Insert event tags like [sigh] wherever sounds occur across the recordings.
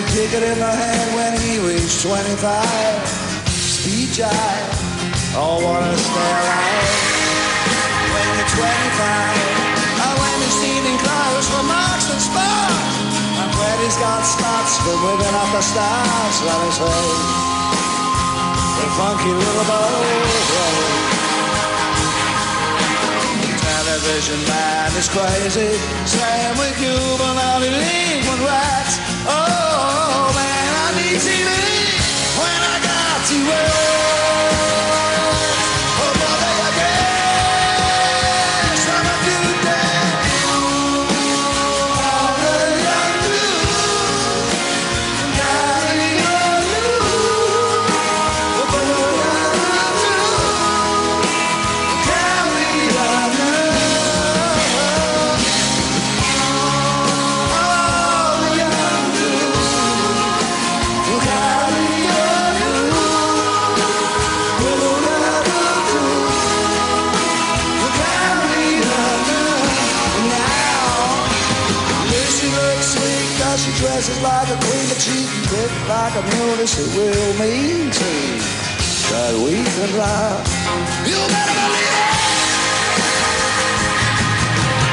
He kicked it in the head when he reached 25. Speed jive, oh, what a stay alive. When you're 25, I when you're stealing clothes from Marks and Sparks. And when he's got spots for moving up the stars, let us say. The funky little boat. Television man is crazy. Same with Cuban, I believe in rats. Oh I got to like a queen, but she can cook like a mule. She will mean to that we can laugh. You better believe it.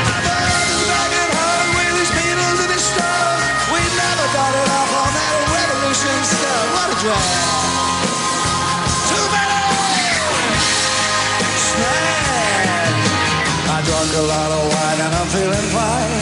My brother's back at home with his Beatles and his stuff. We never got it off on that revolution stuff. What a drag. Too many snag. I drunk a lot of wine and I'm feeling fine.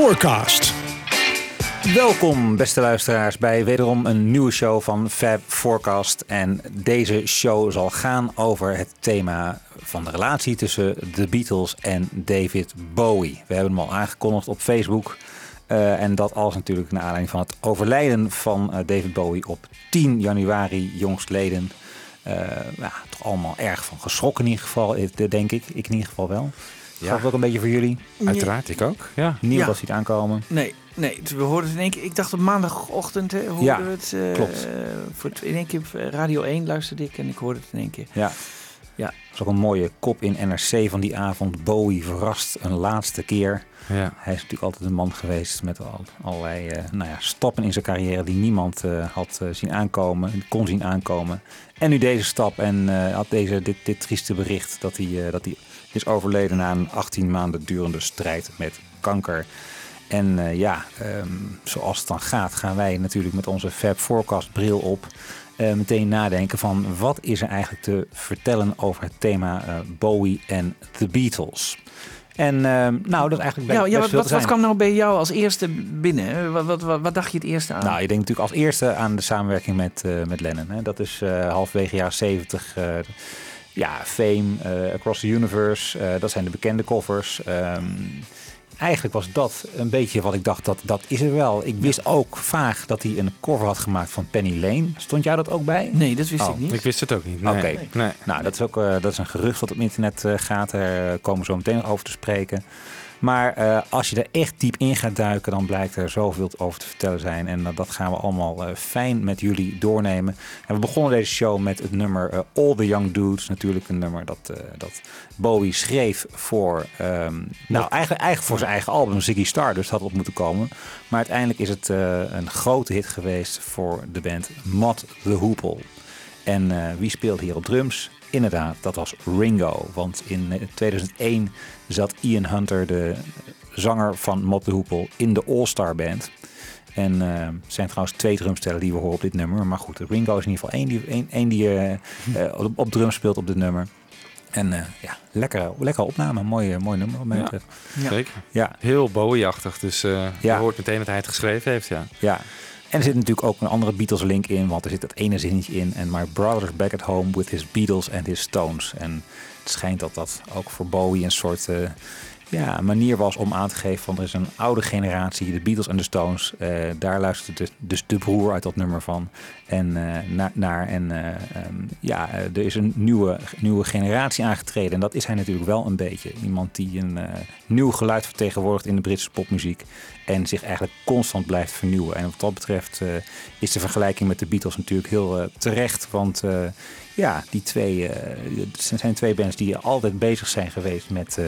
Forecast. Welkom, beste luisteraars, bij wederom een nieuwe show van Fab Forecast. En deze show zal gaan over het thema van de relatie tussen de Beatles en David Bowie. We hebben hem al aangekondigd op Facebook. Uh, en dat alles natuurlijk naar aanleiding van het overlijden van uh, David Bowie op 10 januari jongstleden. Uh, ja, toch allemaal erg van geschrokken in ieder geval, denk ik. Ik in ieder geval wel. Ja. Gaat ook een beetje voor jullie? Uiteraard, ik ook. Ja. Niemand ja. ziet het aankomen. Nee, nee, we hoorden het in één keer. Ik dacht op maandagochtend hè, hoorden ja, we het. Uh, klopt. Voor het, in één keer Radio 1 luisterde ik en ik hoorde het in één keer. Ja. Ja. Dat is ook een mooie kop in NRC van die avond. Bowie verrast een laatste keer. Ja. Hij is natuurlijk altijd een man geweest met al, allerlei uh, nou ja, stappen in zijn carrière die niemand uh, had uh, zien aankomen, kon zien aankomen. En nu deze stap en had deze, dit, dit trieste bericht dat hij, dat hij is overleden na een 18 maanden durende strijd met kanker. En uh, ja, um, zoals het dan gaat, gaan wij natuurlijk met onze Fab Forecast bril op uh, meteen nadenken van wat is er eigenlijk te vertellen over het thema uh, Bowie en The Beatles. En uh, nou, dat is eigenlijk ja, best ja, wat, veel wat, wat kwam nou bij jou als eerste binnen? Wat, wat, wat, wat, dacht je het eerste aan? Nou, je denkt natuurlijk als eerste aan de samenwerking met, met Lennon. Hè. Dat is halfwege jaren 70. Ja, Fame, uh, Across the Universe, uh, dat zijn de bekende covers. Um, eigenlijk was dat een beetje wat ik dacht, dat, dat is er wel. Ik wist ook vaag dat hij een cover had gemaakt van Penny Lane. Stond jij dat ook bij? Nee, dat wist oh. ik niet. Ik wist het ook niet. Nee. Oké, okay. nee. nou dat is ook uh, dat is een gerucht wat op internet uh, gaat. Daar komen we zo meteen nog over te spreken. Maar uh, als je er echt diep in gaat duiken, dan blijkt er zoveel over te vertellen zijn. En uh, dat gaan we allemaal uh, fijn met jullie doornemen. En we begonnen deze show met het nummer All the Young Dudes. Natuurlijk een nummer dat, dat Bowie schreef voor, um, nou, eigenlijk, eigenlijk voor zijn eigen album Ziggy Stardust had op moeten komen. Maar uiteindelijk is het een grote hit geweest voor de band Mod the Hoople. En wie speelt hier op drums? Inderdaad, dat was Ringo. Want in 2001 zat Ian Hunter, de zanger van Mott de Hoepel, in de All-Star Band. En er uh, zijn trouwens twee drumstellen die we horen op dit nummer. Maar goed, Ringo is in ieder geval één die, één, één die uh, uh, op, op drum speelt op dit nummer. En ja, lekkere, lekkere opname. Mooi, mooi nummer wat mij ja, betreft. Zeker. Ja. Heel Bowie-achtig. Dus Ja. je hoort meteen dat hij het geschreven heeft. Ja. Ja. En er zit natuurlijk ook een andere Beatles link in, want er zit dat ene zinnetje in. En my brother's back at home with his Beatles and his Stones. En het schijnt dat dat ook voor Bowie een soort uh, ja, manier was om aan te geven van er is een oude generatie, de Beatles en de Stones. Uh, daar luisterde dus de broer uit dat nummer van. En uh, naar, naar en um, ja, er is een nieuwe, nieuwe generatie aangetreden. En dat is hij natuurlijk wel een beetje. Iemand die een nieuw geluid vertegenwoordigt in de Britse popmuziek. En zich eigenlijk constant blijft vernieuwen. En wat dat betreft is de vergelijking met de Beatles natuurlijk heel terecht. Want ja, die twee zijn twee bands die altijd bezig zijn geweest met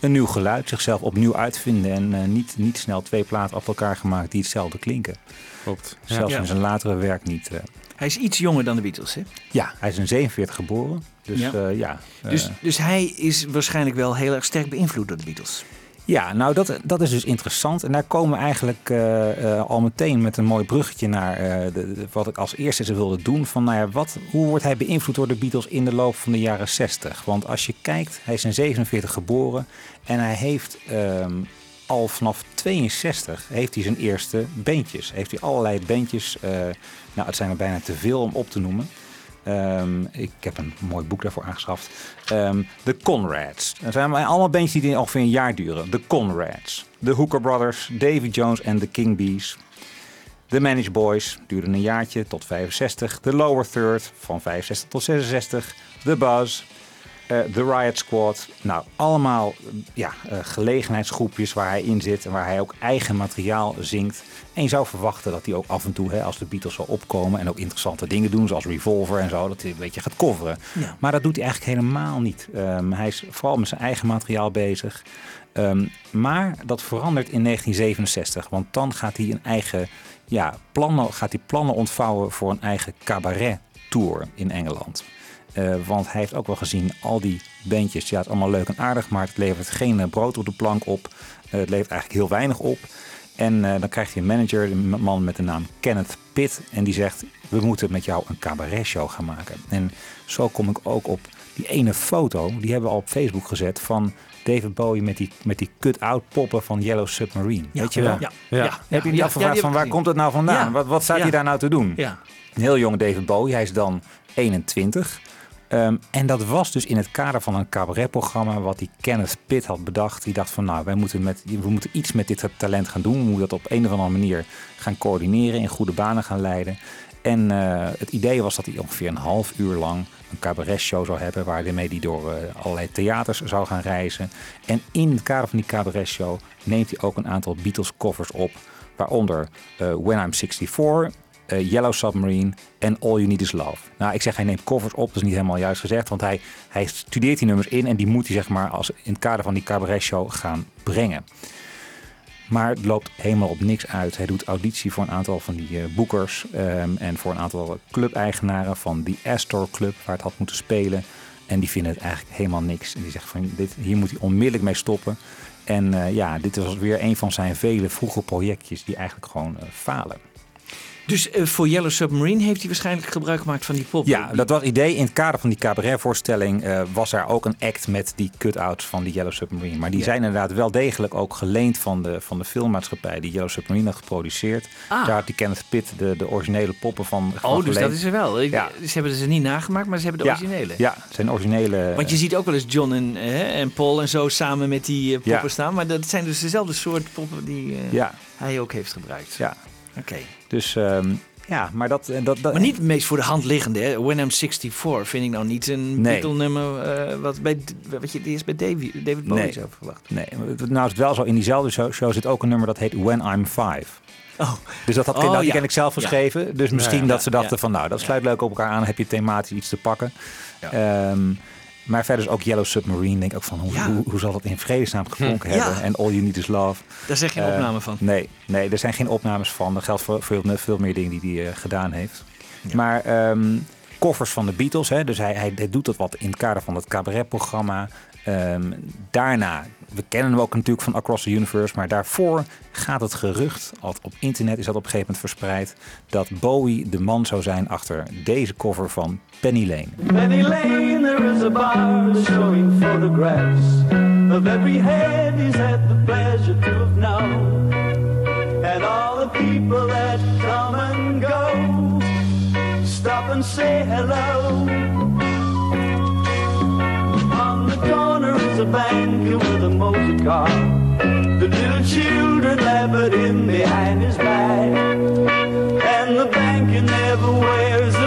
een nieuw geluid. Zichzelf opnieuw uitvinden. En niet, niet snel twee platen achter elkaar gemaakt die hetzelfde klinken. Klopt. Zelfs Ja. in zijn latere werk niet. Hij is iets jonger dan de Beatles, hè? ja, hij is in 47 geboren. Dus Ja. ja Dus, dus hij is waarschijnlijk wel heel erg sterk beïnvloed door de Beatles. Ja, nou dat, dat is dus interessant. En daar komen we eigenlijk uh, uh, al meteen met een mooi bruggetje naar uh, de, wat ik als eerste ze wilde doen. Van nou ja, wat, hoe wordt hij beïnvloed door de Beatles in de loop van de jaren 60? Want als je kijkt, hij is in 47 geboren en hij heeft um, al vanaf 62 heeft hij zijn eerste bandjes. Heeft hij allerlei bandjes, nou het zijn er bijna te veel om op te noemen. Um, ik heb een mooi boek daarvoor aangeschaft. Um, de Conrads. Dat zijn allemaal bandjes die ongeveer een jaar duren. De Conrads. De Hooker Brothers, Davy Jones en de King Bees. De Managed Boys duurden een jaartje tot 65. De Lower Third van 65 tot 66. De Buzz. Uh, de Riot Squad. Nou, allemaal ja, uh, gelegenheidsgroepjes waar hij in zit en waar hij ook eigen materiaal zingt. En je zou verwachten dat hij ook af en toe, hè, als de Beatles zal opkomen en ook interessante dingen doen, zoals Revolver en zo, dat hij een beetje gaat coveren. Ja. Maar dat doet hij eigenlijk helemaal niet. Um, hij is vooral met zijn eigen materiaal bezig. Um, maar dat verandert in 1967, want dan gaat hij een eigen ja, plannen, gaat hij plannen ontvouwen voor een eigen cabaret tour in Engeland. Uh, want hij heeft ook wel gezien, al die bandjes, ja, het is allemaal leuk en aardig, maar het levert geen uh, brood op de plank op. Uh, het levert eigenlijk heel weinig op. En dan krijgt hij een manager, een man met de naam Kenneth Pitt, en die zegt: We moeten met jou een cabaretshow gaan maken. En zo kom ik ook op die ene foto, die hebben we al op Facebook gezet van David Bowie met die, met die cut-out poppen van Yellow Submarine. Weet je wel? Ja. Ja. Heb je niet afgevraagd van waar komt het nou vandaan? Wat, wat staat hij daar nou te doen? Een heel jonge David Bowie, hij is dan 21. Ehm, en dat was dus in het kader van een cabaretprogramma wat die Kenneth Pitt had bedacht. Die dacht van nou, wij moeten met, we moeten iets met dit talent gaan doen. We moeten dat op een of andere manier gaan coördineren, in goede banen gaan leiden. En eh, het idee was dat hij ongeveer een half uur lang een cabaretshow zou hebben... waarmee hij door eh, allerlei theaters zou gaan reizen. En in het kader van die cabaretshow neemt hij ook een aantal Beatles covers op... waaronder eh, When I'm 64, eh, Yellow Submarine en All You Need Is Love. Nou, ik zeg hij neemt covers op, dat is niet helemaal juist gezegd... want hij, hij studeert die nummers in en die moet hij zeg maar als in het kader van die cabaretshow gaan brengen. Maar het loopt helemaal op niks uit. Hij doet auditie voor een aantal van die eh, boekers ehm, en voor een aantal clubeigenaren van die Astor Club waar het had moeten spelen. En die vinden het eigenlijk helemaal niks. En die zeggen van dit, hier moet hij onmiddellijk mee stoppen. En eh, ja, dit was weer een van zijn vele vroege projectjes die eigenlijk gewoon falen. Dus eh, voor Yellow Submarine heeft hij waarschijnlijk gebruik gemaakt van die pop. Ja, dat was het idee. In het kader van die cabaretvoorstelling eh was er ook een act met die cut-outs van die Yellow Submarine. Maar die zijn inderdaad wel degelijk ook geleend van de, van de filmmaatschappij die Yellow Submarine had geproduceerd. Ah. Daar had die Kenneth Pitt de, de originele poppen van Oh, dus geleend. dat is er wel. Ik- Ja. Ze hebben ze niet nagemaakt, maar ze hebben de ja, originele. Ja, zijn originele. Want je ziet ook wel eens John en, eh, en Paul en zo samen met die eh, poppen Ja. staan. Maar dat zijn dus dezelfde soort poppen die eh, hij ook heeft gebruikt. ja. Oké. Dus ehm, ja, maar dat... eh, dat, dat Maar niet het meest voor de hand liggende. Hè? When I'm 64 vind ik nou niet een Nee. Beatle-nummer eh, wat, bij, wat je eerst bij Davy, David Bowie Nee. zou verwachten. Nee, nou is het wel zo. In diezelfde show, show zit ook een nummer dat heet When I'm Five. Oh, Dus dat had Oh, nou, ja. ken ik zelf Ja. geschreven. Dus misschien ja, dat ze dachten van nou, dat sluit leuk op elkaar aan. Heb je thematisch iets te pakken. Ja. Maar verder is ook Yellow Submarine. Denk ik ook van hoe, Ja. hoe, hoe zal dat in vredesnaam geklonken Hm. Ja. hebben? En All You Need Is Love. daar zeg je een Eh, opname van. Nee, nee, er zijn geen opnames van. Dat geldt voor veel, veel meer dingen die hij eh, gedaan heeft. Maar ehm covers van de Beatles. Hè, dus hij, hij, hij doet dat wat in het kader van het cabaretprogramma. Ehm, daarna, we kennen hem ook natuurlijk van Across the Universe. Maar daarvoor gaat het gerucht, al op internet is dat op een gegeven moment verspreid. Dat Bowie de man zou zijn achter deze cover van Penny Lane. Penny Lane, there is a bar showing photographs of every head he's had the pleasure to have. And all the people that come and go stop and say hello. Corner is a bank with a motor car. The little children laugh at him behind his back. And the banker never wears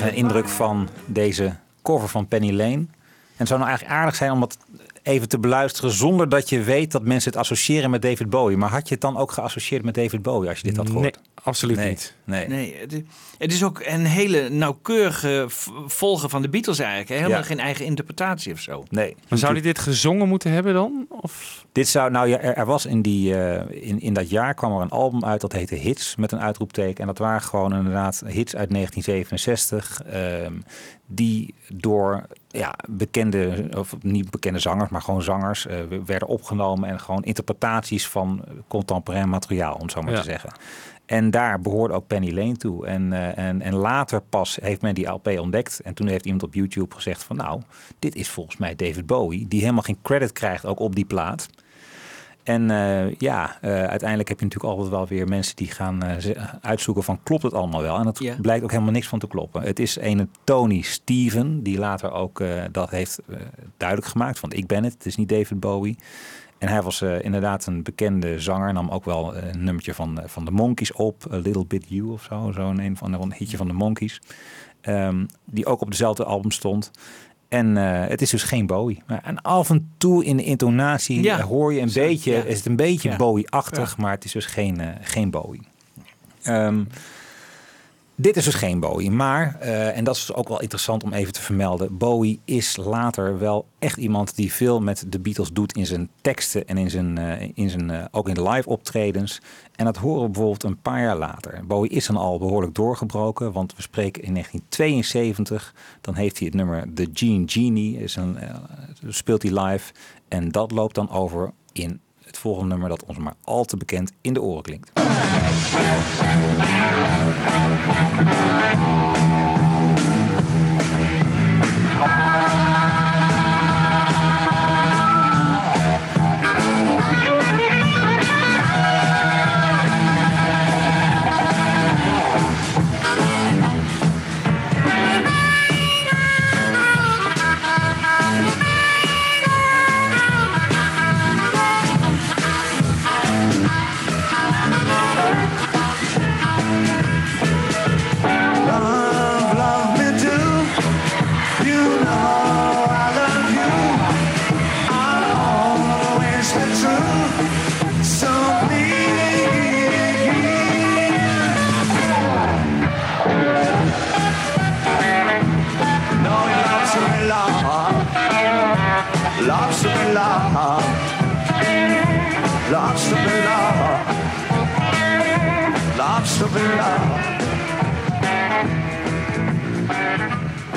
een indruk van deze cover van Penny Lane. En het zou nou eigenlijk aardig zijn om dat even te beluisteren zonder dat je weet dat mensen het associëren met David Bowie. Maar had je het dan ook geassocieerd met David Bowie als je dit had gehoord? Nee, absoluut nee. niet. Nee. Nee, het, is- het is ook een hele nauwkeurige volgen van de Beatles eigenlijk. hè. Helemaal Ja. geen eigen interpretatie of zo. nee. Maar zou hij dit gezongen moeten hebben dan? Of? Dit zou, nou ja, er, er was in, die, eh, in, in dat jaar kwam er een album uit dat heette Hits met een uitroepteken. En dat waren gewoon inderdaad hits uit 1967. ehm, die door ja, bekende, of niet bekende zangers, maar gewoon zangers eh, werden opgenomen. En gewoon interpretaties van contemporain materiaal, om het zo maar Ja. te zeggen. En daar behoorde ook Penny Lane toe. En, eh, en, en later pas heeft men die LP ontdekt. En toen heeft iemand op YouTube gezegd van nou, dit is volgens mij David Bowie. Die helemaal geen credit krijgt ook op die plaat. En eh, ja, eh, uiteindelijk heb je natuurlijk altijd wel weer mensen die gaan eh, uitzoeken van klopt het allemaal wel. En dat Ja. blijkt ook helemaal niks van te kloppen. Het is een Tony Steven die later ook dat heeft duidelijk gemaakt. Van ik ben het, het is niet David Bowie. En hij was inderdaad een bekende zanger. Nam ook wel een nummertje van, van de Monkeys op. A Little Bit You of zo. Zo'n een van een hitje van de Monkeys. Ehm, die ook op dezelfde album stond. En eh, het is dus geen Bowie. Maar- En af en toe in de intonatie Ja. hoor je een beetje, ja. is het een beetje Ja. Bowie-achtig, maar het is dus geen, eh, geen Bowie. Ehm, Dit is dus geen Bowie, maar, eh, en dat is ook wel interessant om even te vermelden, Bowie is later wel echt iemand die veel met de Beatles doet in zijn teksten en in zijn, in zijn, ook in de live optredens. En dat horen we bijvoorbeeld een paar jaar later. Bowie is dan al behoorlijk doorgebroken, want we spreken in 1972. Dan heeft hij het nummer The Gene Genie, is een, eh, speelt hij live. En dat loopt dan over in het volgende nummer dat ons maar al te bekend in de oren klinkt.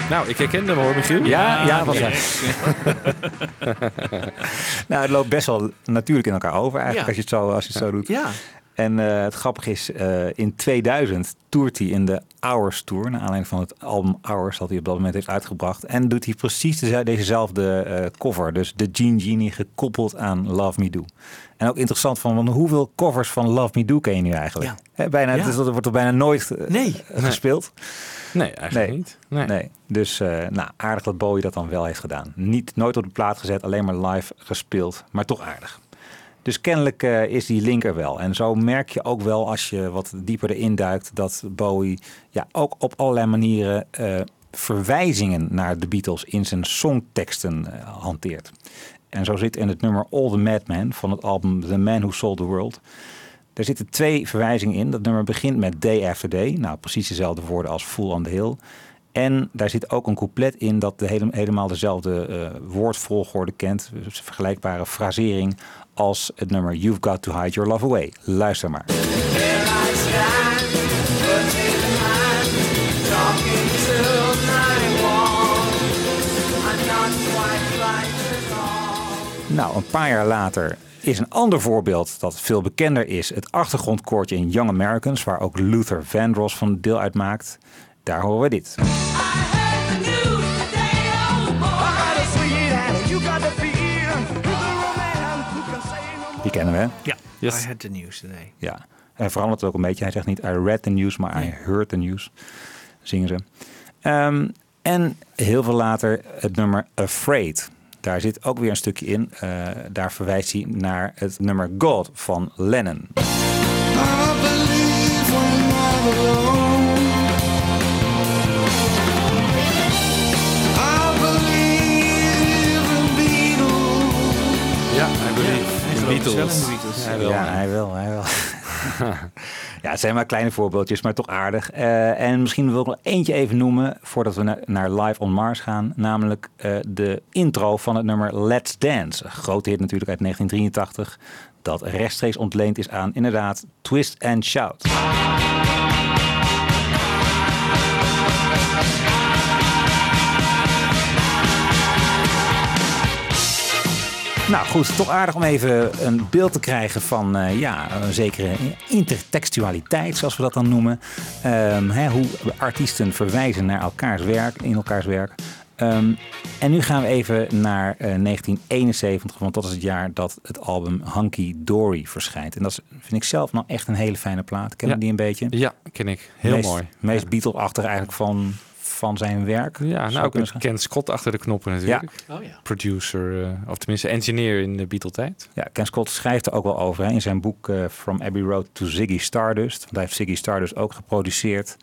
Nou, ik herkende hem hoor, Michiel. Ja, ja, was hij. [laughs] nou, het loopt best wel natuurlijk in elkaar over eigenlijk Ja. als je het zo, als je het zo doet. Ja. En eh, het grappige is, eh, in 2000 toert hij in de Hours Tour. Naar aanleiding van het album Hours dat hij op dat moment heeft uitgebracht. En doet hij precies deze- dezezelfde eh, cover. Dus de Gene Genie gekoppeld aan Love Me Do. En ook interessant van, want hoeveel covers van Love Me Do ken je nu eigenlijk? Ja. Hè, bijna, Ja. het is- dat wordt er bijna nooit eh, Nee. gespeeld. Nee, eigenlijk Nee. niet. Nee. Nee, dus eh, nou, aardig dat Bowie dat dan wel heeft gedaan. Niet, nooit op de plaat gezet, alleen maar live gespeeld, maar toch aardig. Dus kennelijk eh, is die link er wel. En zo merk je ook wel als je wat dieper erin duikt dat Bowie ja, ook op allerlei manieren eh, verwijzingen naar de Beatles in zijn songteksten eh, hanteert. En zo zit in het nummer All the Madman van het album The Man Who Sold the World. Er zitten twee verwijzingen in. Dat nummer begint met Day After Day. Nou, precies dezelfde woorden als Fool on the Hill. En daar zit ook een couplet in dat de hele, helemaal dezelfde eh, woordvolgorde kent. Dus vergelijkbare frasering als het nummer You've Got to Hide Your Love Away. Luister maar. Nou, een paar jaar later is een ander voorbeeld dat veel bekender is. Het achtergrondkoortje in Young Americans, waar ook Luther Vandross van deel uitmaakt. Daar horen we dit. Die kennen we, hè? Ja. Yes. I had the news today. Ja. Hij verandert het ook een beetje. Hij zegt niet I read the news, maar I heard the news. Zingen ze. Ehm, en heel veel later het nummer Afraid. Daar zit ook weer een stukje in. Eh, daar verwijst hij naar het nummer God van Lennon. Alone. I believe. Ja, I believe in gelooft wel in Beatles. de Beatles. Hij wil. Ja, hij wil, hij wil. [laughs] ja, het zijn maar kleine voorbeeldjes, maar toch aardig. Eh, en misschien wil ik nog eentje even noemen voordat we na- naar Live on Mars gaan. Namelijk eh, de intro van het nummer Let's Dance. Een grote hit natuurlijk uit 1983. Dat rechtstreeks ontleend is aan inderdaad Twist and Shout. Nou goed, toch aardig om even een beeld te krijgen van eh, ja, een zekere intertextualiteit, zoals we dat dan noemen. Ehm, hè, hoe artiesten verwijzen naar elkaars werk, in elkaars werk. Ehm, en nu gaan we even naar eh, 1971, want dat is het jaar dat het album Hunky Dory verschijnt. En dat is, vind ik zelf nou echt een hele fijne plaat. Ken je Ja. die een beetje? Ja, ken ik. Heel meest, mooi. Meest Beatle-achtig eigenlijk van, van zijn werk. Ja, nou zeggen. Ken Scott achter de knoppen natuurlijk. Oh ja. Producer, eh, of tenminste engineer in de Beatle-tijd. Ja, Ken Scott schrijft er ook wel over hè, in zijn boek eh, From Abbey Road to Ziggy Stardust. Want hij heeft Ziggy Stardust ook geproduceerd.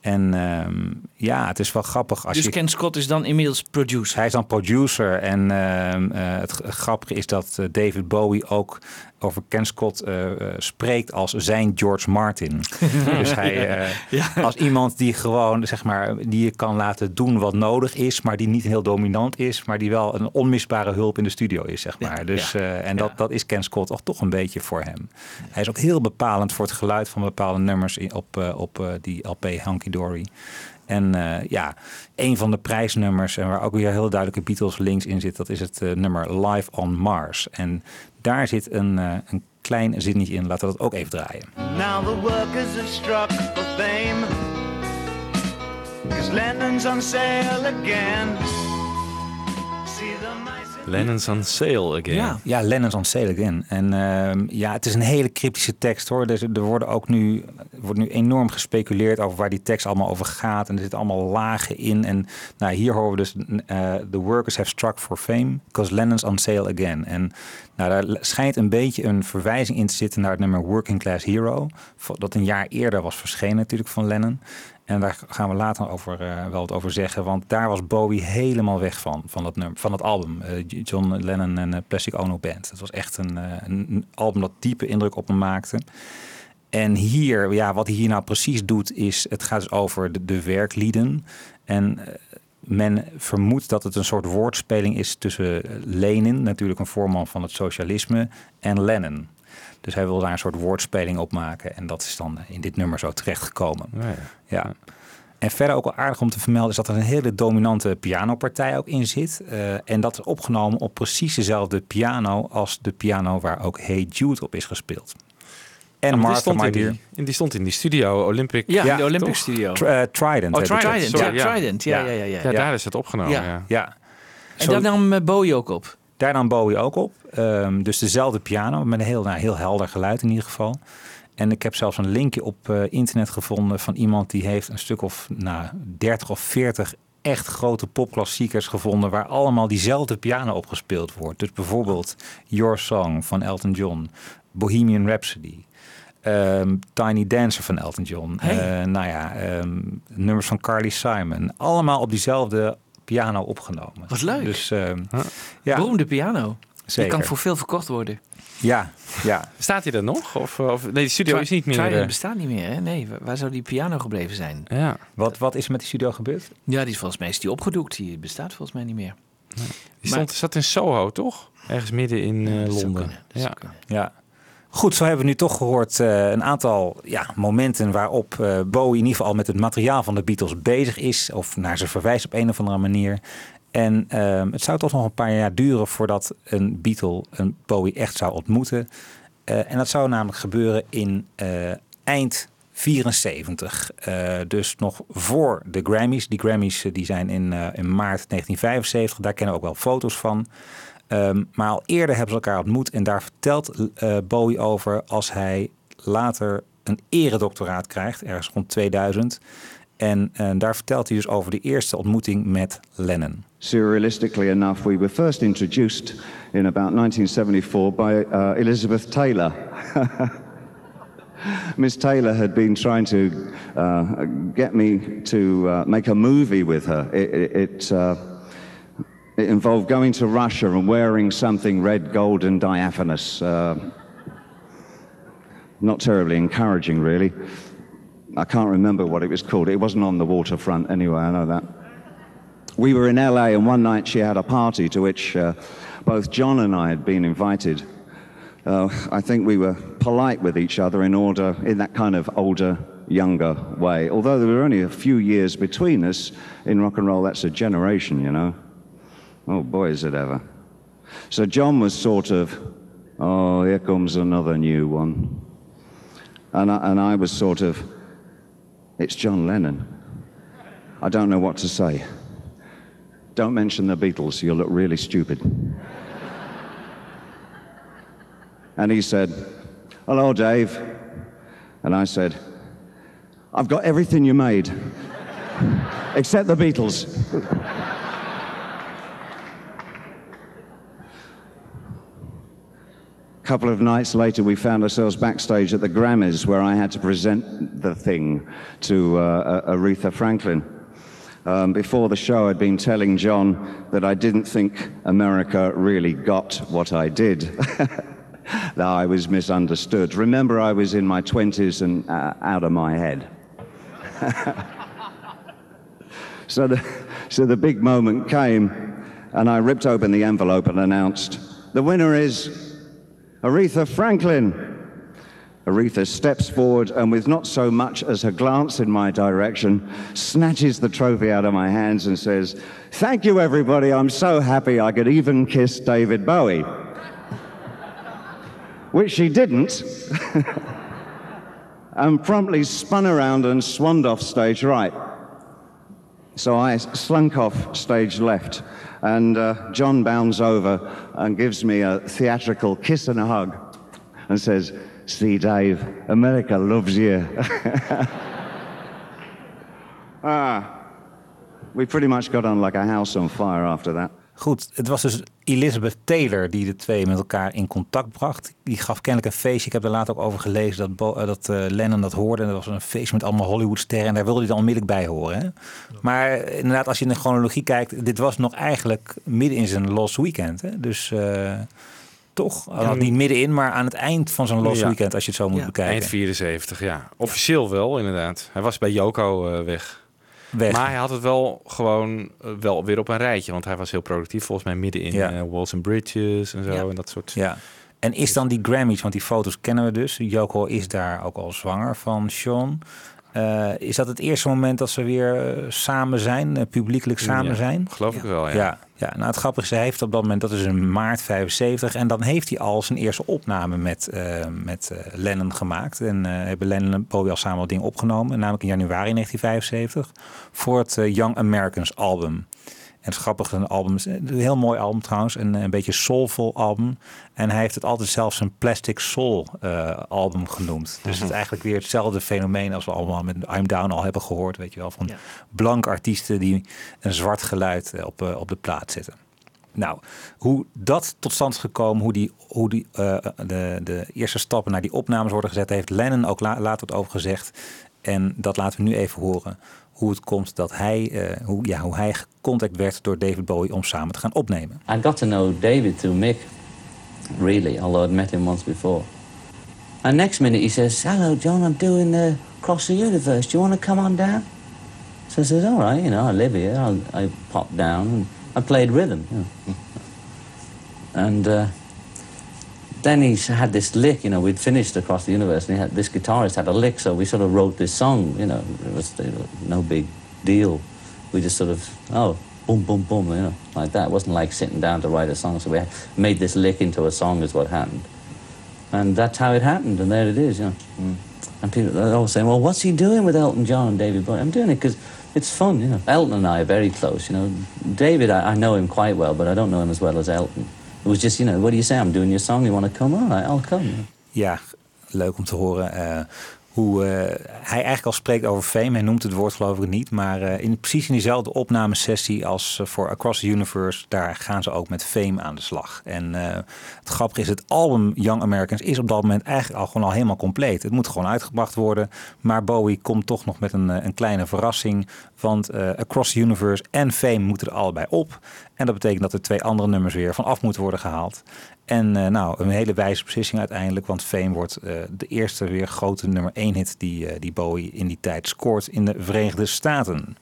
En ehm, ja, het is wel grappig als Dus je... Ken Scott is dan inmiddels producer. Hij is dan producer en ehm, eh, het grappige is dat David Bowie ook over Ken Scott eh, eh, spreekt als zijn George Martin. [laughs] dus hij, eh, als iemand die gewoon, zeg maar, die je kan laten doen wat nodig is, maar die niet heel dominant is, maar die wel een onmisbare hulp in de studio is, zeg maar. Ja, dus, en ja. dat, dat is Ken Scott toch, toch een beetje voor hem. Hij is ook heel bepalend voor het geluid van bepaalde nummers in, op, op die LP Hunky Dory. En eh, ja, een van de prijsnummers, en waar ook weer heel duidelijke Beatles links in zit, dat is het eh, nummer Live on Mars. En daar zit een, eh, een klein zinnetje in. Laten we dat ook even draaien. Now the workers have struck for fame. Cause Lennon's on sale again. Lennon's on sale again. Ja. Ja, Lennon's on sale again. En ehm, ja, het is een hele cryptische tekst hoor. Dus er worden ook nu, er wordt nu enorm gespeculeerd over waar die tekst allemaal over gaat. En er zitten allemaal lagen in. En nou, hier horen we dus: eh, The workers have struck for fame, because Lennon's on sale again. En nou, daar schijnt een beetje een verwijzing in te zitten naar het nummer Working Class Hero. Dat een jaar eerder was verschenen, natuurlijk van Lennon. En daar gaan we later over, eh, wel wat over zeggen. Want daar was Bowie helemaal weg van, van dat, van dat album. eh, John Lennon en eh, Plastic Ono Band. Het was echt een, een album dat diepe indruk op me maakte. En hier, ja, wat hij hier nou precies doet, is... het gaat dus over de, de werklieden. En men vermoedt dat het een soort woordspeling is tussen Lenin... natuurlijk een voorman van het socialisme, en Lennon. Dus hij wil daar een soort woordspeling op maken. En dat is dan in dit nummer zo terechtgekomen. Ja, ja. Ja. En verder ook wel aardig om te vermelden is dat er een hele dominante pianopartij ook in zit. Eh, en dat is opgenomen op precies dezelfde piano als de piano waar ook Hey Jude op is gespeeld. En Ah, maar die, Martha, stond in die, en die stond in die studio, Olympic. Ja, Ja, in de Olympic toch? Studio. Tr- eh, Trident. oh. Trident. Sorry, ja, ja. Trident. Ja, Ja. ja, ja. ja. Ja, Ja. daar is het opgenomen. Ja. Ja. Ja. En daar nam eh, Bowie ook op. Daar nam Bowie ook op. Ehm, dus dezelfde piano, met een heel, nou, heel helder geluid in ieder geval. En ik heb zelfs een linkje op eh, internet gevonden van iemand die heeft een stuk of nou, 30 of 40 echt grote popklassiekers gevonden waar allemaal diezelfde piano op gespeeld wordt. Dus bijvoorbeeld Your Song van Elton John, Bohemian Rhapsody. ehm, Tiny Dancer van Elton John. Hey. Eh, nou ja, ehm, nummers van Carly Simon. Allemaal op diezelfde piano opgenomen. Wat leuk. Dus ehm, ja, Beroemde piano. Die zeker. kan voor veel verkocht worden. Ja, ja. Staat hij er nog? Of, of, nee, die studio is niet meer... Trident eh, bestaat niet meer, hè? Nee, wa- waar zou die piano gebleven zijn? ja, Wat, wat is er met die studio gebeurd? Ja, die is volgens mij is die opgedoekt. Die bestaat volgens mij niet meer. die Maar- stond, zat in Soho, toch? Ergens midden in eh, Dat zou Londen. kunnen, dat Ja. zou kunnen. Ja. Goed, zo hebben we nu toch gehoord eh, een aantal ja, momenten waarop eh, Bowie in ieder geval met het materiaal van de Beatles bezig is. Of naar ze verwijst op een of andere manier. En ehm, het zou toch nog een paar jaar duren voordat een Beatle een Bowie echt zou ontmoeten. Eh, en dat zou namelijk gebeuren in eind 74. Eh, dus nog voor de Grammys. Die Grammys die zijn in, in maart 1975. Daar kennen we ook wel foto's van. Ehm, maar al eerder hebben ze elkaar ontmoet. En daar vertelt eh, Bowie over als hij later een eredoctoraat krijgt. Ergens rond 2000. En eh, daar vertelt hij dus over de eerste ontmoeting met Lennon. Surrealistically enough, we were first introduced in about 1974 by uh, Elizabeth Taylor. [laughs] Miss Taylor had been trying to uh, get me to uh, make a movie with her. It, it, uh, it involved going to Russia and wearing something red, gold, and diaphanous. Uh, not terribly encouraging, really. I can't remember what it was called. It wasn't on the waterfront anyway, I know that. We were in LA, and one night she had a party to which uh, both John and I had been invited. Uh, I think we were polite with each other in order, in that kind of older, younger way. Although there were only a few years between us in rock and roll, that's a generation, you know. Oh boy, is it ever. So John was sort of, oh, here comes another new one. And I, and I was sort of, it's John Lennon. I don't know what to say. Don't mention the Beatles, you'll look really stupid. and he said, Hello, Dave. And I said, I've got everything you made, except the Beatles. Couple of nights later, we found ourselves backstage at the Grammys, where I had to present the thing to uh, Aretha Franklin. Um, before the show, I'd been telling John that I didn't think America really got what I did. [laughs] that I was misunderstood. Remember, I was in my 20s and uh, out of my head. [laughs] so, the, so the big moment came, and I ripped open the envelope and announced the winner is Aretha Franklin. Aretha steps forward and, with not so much as a glance in my direction, snatches the trophy out of my hands and says, Thank you, everybody. I'm so happy I could even kiss David Bowie. Which she didn't, [laughs] and promptly spun around and swanned off stage right. So I slunk off stage left, and uh, John bounds over and gives me a theatrical kiss and a hug and says, See, Dave, America loves you. [laughs] ah, we pretty much got on like a house on fire after that. Goed, het was dus Elizabeth Taylor die de twee met elkaar in contact bracht. Die gaf kennelijk een feestje. Ik heb er later ook over gelezen dat, Bo- eh, dat eh, Lennon dat hoorde. En dat was een feest met allemaal Hollywoodsterren. En daar wilde hij dan onmiddellijk bij horen. Hè? Maar inderdaad, als je in de chronologie kijkt... dit was nog eigenlijk midden in zijn Lost Weekend. Hè? Dus eh, toch, uh, niet middenin, maar aan het eind van zijn Lost Ja. Weekend... als je het zo moet Ja. bekijken. Eind 74, ja. Officieel wel, inderdaad. Hij was bij Joko weg. Weg. Maar hij had het wel gewoon eh, wel weer op een rijtje. Want hij was heel productief, volgens mij midden in Ja. eh, Walls and Bridges en zo. Ja. En dat soort... Ja. En is dan die Grammys, want die foto's kennen we dus. Yoko is daar ook al zwanger van Sean. Eh, is dat het eerste moment dat ze weer eh, samen zijn, eh, publiekelijk samen Ja, zijn? Geloof ik wel, ja. Ja, ja, nou het grappige is, hij heeft op dat moment, dat is in maart 75, en dan heeft hij al zijn eerste opname met, met eh, Lennon gemaakt. En eh, hebben Lennon en Bowie al samen wat dingen opgenomen, namelijk in januari 1975, voor het Young Americans album. En het grappige een album, is een heel mooi album trouwens, een, een beetje soulful album. En hij heeft het altijd zelfs een Plastic Soul eh, album genoemd. Dus het is eigenlijk weer hetzelfde fenomeen als we allemaal met I'm Down al hebben gehoord, weet je wel, van Ja. blank artiesten die een zwart geluid eh, op, eh, op de plaat zetten. Nou, hoe dat tot stand is gekomen, hoe die, hoe die, eh, de, de eerste stappen naar die opnames worden gezet, heeft Lennon ook la- later wat over gezegd. En dat laten we nu even horen. Hoe het komt dat hij, eh, hoe, ja, hoe hij gecontact werd door David Bowie om samen te gaan opnemen. I got to know David through Mick, really, although I'd met him once before. And next minute he says, Hello, John, I'm doing uh, Cross the Universe. Do you want to come on down? So I says, All right, you know, I live here. I'll, I popped down and I played rhythm. You [laughs] know. and uh, then he had this lick, you know, we'd finished Across the Universe, and he had, this guitarist had a lick, so we sort of wrote this song, you know, it was no big deal. We just sort of, oh, boom, boom, boom, you know, like that. It wasn't like sitting down to write a song, so we made this lick into a song is what happened. And that's how it happened, and there it is, you know. Hmm. And people are always saying, well, what's he doing with Elton John and David Bowie? I'm doing it because it's fun, you know. Elton and I are very close, you know. David, I, I know him quite well, but I don't know him as well as Elton. Was just, you know, what do you say? I'm doing your song. You want to come? Right, I'll come. Ja, leuk om te horen eh, hoe eh, hij eigenlijk al spreekt over fame. Hij noemt het woord geloof ik niet. Maar eh, in, precies in diezelfde opnamesessie als voor Across the Universe... daar gaan ze ook met fame aan de slag. En het grappige is, het album Young Americans is op dat moment eigenlijk al gewoon al helemaal compleet. Het moet gewoon uitgebracht worden. Maar Bowie komt toch nog met een, een kleine verrassing. Want eh, Across the Universe en Fame moeten er allebei op. En dat betekent dat er twee andere nummers weer vanaf moeten worden gehaald. En eh, nou, een hele wijze beslissing uiteindelijk. Want Fame wordt eh, de eerste weer grote nummer 1 hit die, die Bowie in die tijd scoort in de Verenigde Staten.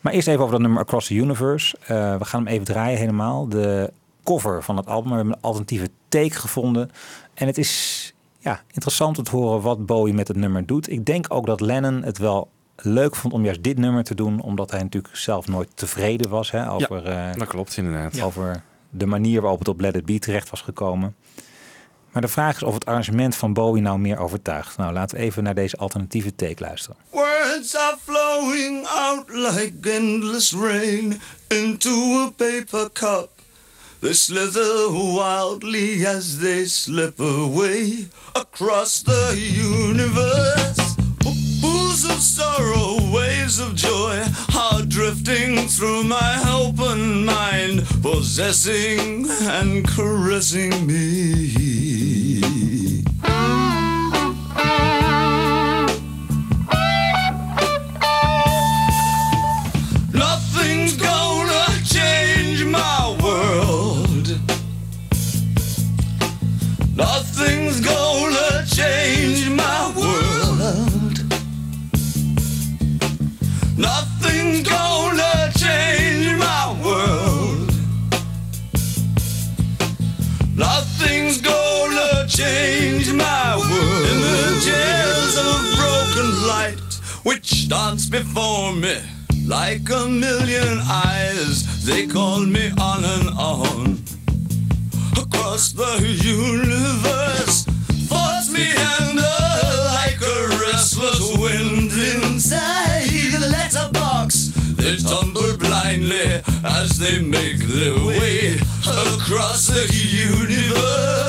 Maar eerst even over dat nummer Across the Universe. We gaan hem even draaien helemaal. De cover van het album. We hebben een alternatieve take gevonden. En het is ja, interessant om te horen wat Bowie met het nummer doet. Ik denk ook dat Lennon het wel leuk vond om juist dit nummer te doen. Omdat hij natuurlijk zelf nooit tevreden was hè, over, eh, Dat klopt inderdaad. over de manier waarop het op Let It Be terecht was gekomen. Maar de vraag is of het arrangement van Bowie nou meer overtuigt. Nou, laten we even naar deze alternatieve take luisteren. Words are flowing out like endless rain into a paper cup. They slither wildly as they slip away across the universe. Pools of sorrow, waves of joy are drifting through my open mind, possessing and caressing me. Nothing's gonna change my world. Nothing Nothing's gonna change my world. Nothing's gonna change my world. Images of broken light which dance before me like a million eyes. They call me on and on across the universe. Force me under like a restless wind inside the box. They tumble blindly as they make their way across the universe.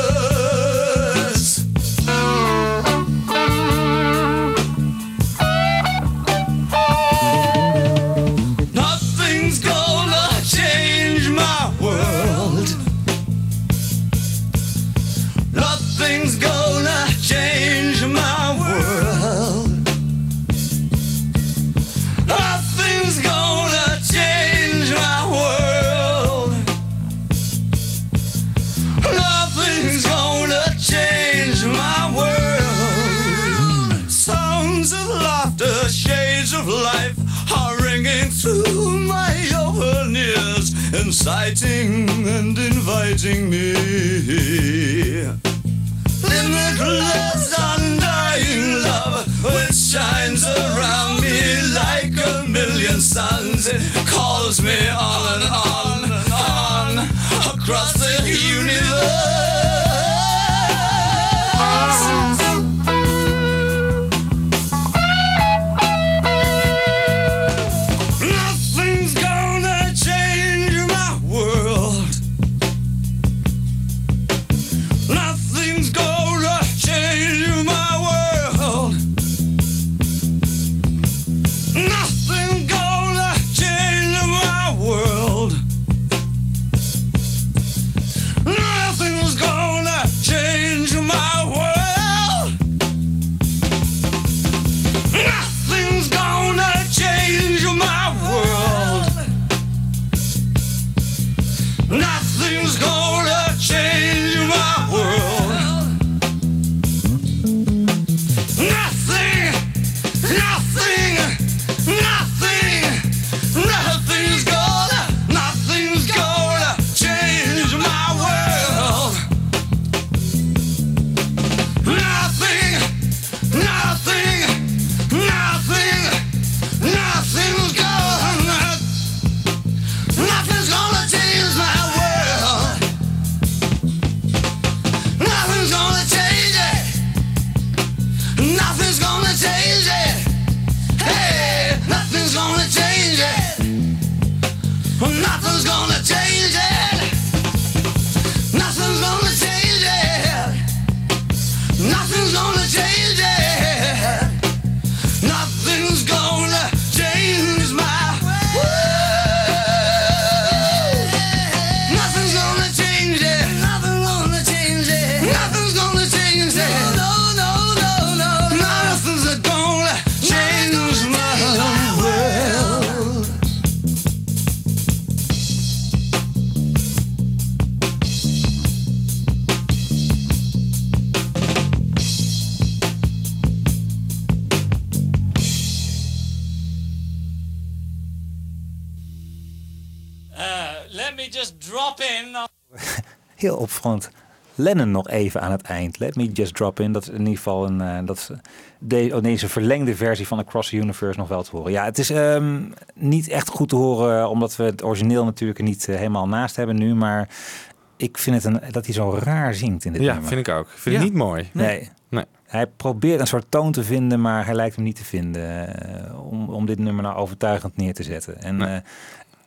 Heel opvallend. Lennon nog even aan het eind. Let me just drop in. Dat is in ieder geval een, eh, dat is de, oh, deze verlengde versie van Across the Universe nog wel te horen. Ja, het is ehm, niet echt goed te horen, eh, omdat we het origineel natuurlijk niet eh, helemaal naast hebben nu. Maar ik vind het een, dat hij zo raar zingt in dit Ja, nummer. vind ik ook. Ik vind Ja. het niet mooi. Nee. Nee. Hij probeert een soort toon te vinden, maar hij lijkt hem niet te vinden om, om dit nummer nou overtuigend neer te zetten. En Nee.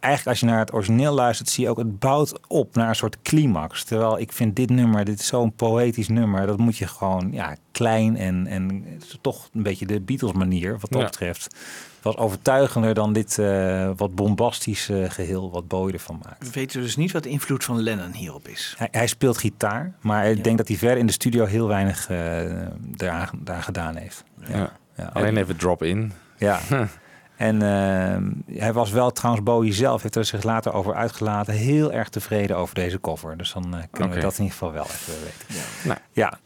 Eh, eigenlijk als je naar het origineel luistert, zie je ook het bouwt op naar een soort climax. Terwijl ik vind dit nummer, dit is zo'n poëtisch nummer, dat moet je gewoon ja, klein en, en toch een beetje de Beatles manier wat dat Ja. betreft. Was overtuigender dan dit eh, wat bombastisch eh, geheel wat Bowie ervan maakt. We weten dus niet wat de invloed van Lennon hierop is. Hij, hij speelt gitaar, maar ik denk dat hij verder in de studio heel weinig eh daar, daar gedaan heeft. Ja. Alleen even drop in. Ja. [laughs] En eh, hij was wel, trouwens, Bowie zelf heeft er zich later over uitgelaten, heel erg tevreden over deze cover. Dus dan eh, kunnen we dat in ieder geval wel even weten. Nou. Ja,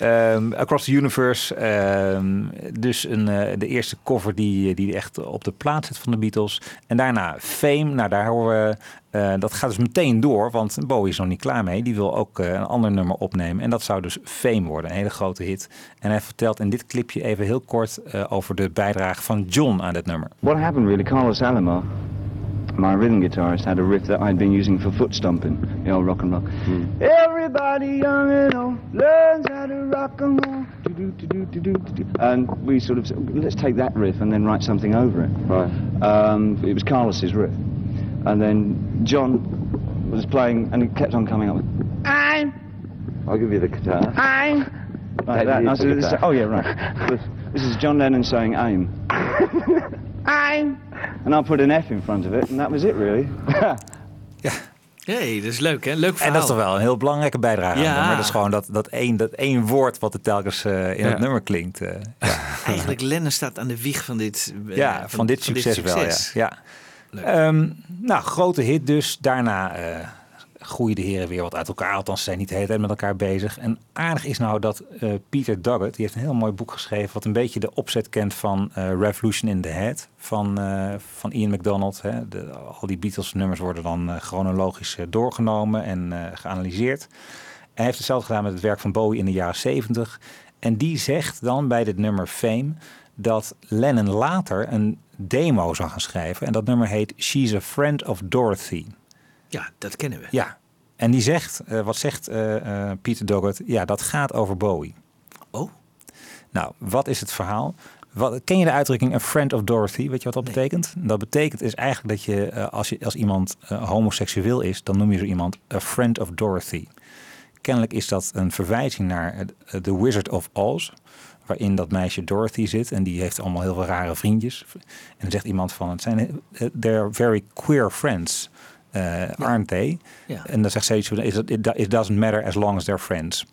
Ehm, Across the Universe. ehm, dus een, eh, de eerste cover die, die echt op de plaats zit van de Beatles. En daarna Fame. Nou, daar horen we. Eh, dat gaat dus meteen door, want Bowie is nog niet klaar mee. Die wil ook eh, een ander nummer opnemen. En dat zou dus Fame worden, een hele grote hit. En hij vertelt in dit clipje even heel kort eh, over de bijdrage van John aan dit nummer. What happened really, Carlos Alomar, my rhythm guitarist, had a riff that I'd been using for foot stomping, the old rock and roll. Everybody young and old learns how to rock and roll. And we sort of said, let's take that riff and then write something over it. Right. Um, it was Carlos's riff. And then John was playing and he kept on coming up with, I'm, I'll give you the guitar. I'm, like that. And I said, this- oh yeah, right. This- [laughs] This is John Lennon saying aim. [laughs] aim. And I put an F in front of it and that was it really. [laughs] hey, dat is leuk hè? Leuk verhaal. En dat is toch wel een heel belangrijke bijdrage Ja. het nummer. Dat is gewoon dat, dat, één, dat één woord wat er telkens eh, in Ja. het nummer klinkt. eh. Eigenlijk Lennon staat aan de wieg van dit, eh, ja, van, dit succes, wel. Ja. ja. Ehm, nou, grote hit dus. Daarna eh groeien de heren weer wat uit elkaar. Althans, ze zijn niet de hele tijd met elkaar bezig. En aardig is nou dat eh, Peter Doggett, die heeft een heel mooi boek geschreven... wat een beetje de opzet kent van eh, Revolution in the Head van, van Ian MacDonald. Hè. De, al die Beatles-nummers worden dan chronologisch doorgenomen en geanalyseerd. Hij heeft hetzelfde gedaan met het werk van Bowie in de jaren 70. En die zegt dan bij dit nummer Fame dat Lennon later een demo zou gaan schrijven. En dat nummer heet She's a Friend of Dorothy. Ja, dat kennen we. Ja, en die zegt, eh, wat zegt eh, eh, Peter Doggett? Ja, dat gaat over Bowie. Oh. Nou, wat is het verhaal? Wat, ken je de uitdrukking a friend of Dorothy? Weet je wat dat betekent? Dat betekent is eigenlijk dat je, als, je als iemand homoseksueel is, dan noem je zo iemand a friend of Dorothy. Kennelijk is dat een verwijzing naar The Wizard of Oz, waarin dat meisje Dorothy zit en die heeft allemaal heel veel rare vriendjes. En dan zegt iemand van, het zijn eh, they're very queer friends, eh, aren't they? Ja. En dan zegt ze iets van, "Is it, doesn't matter as long as they're friends.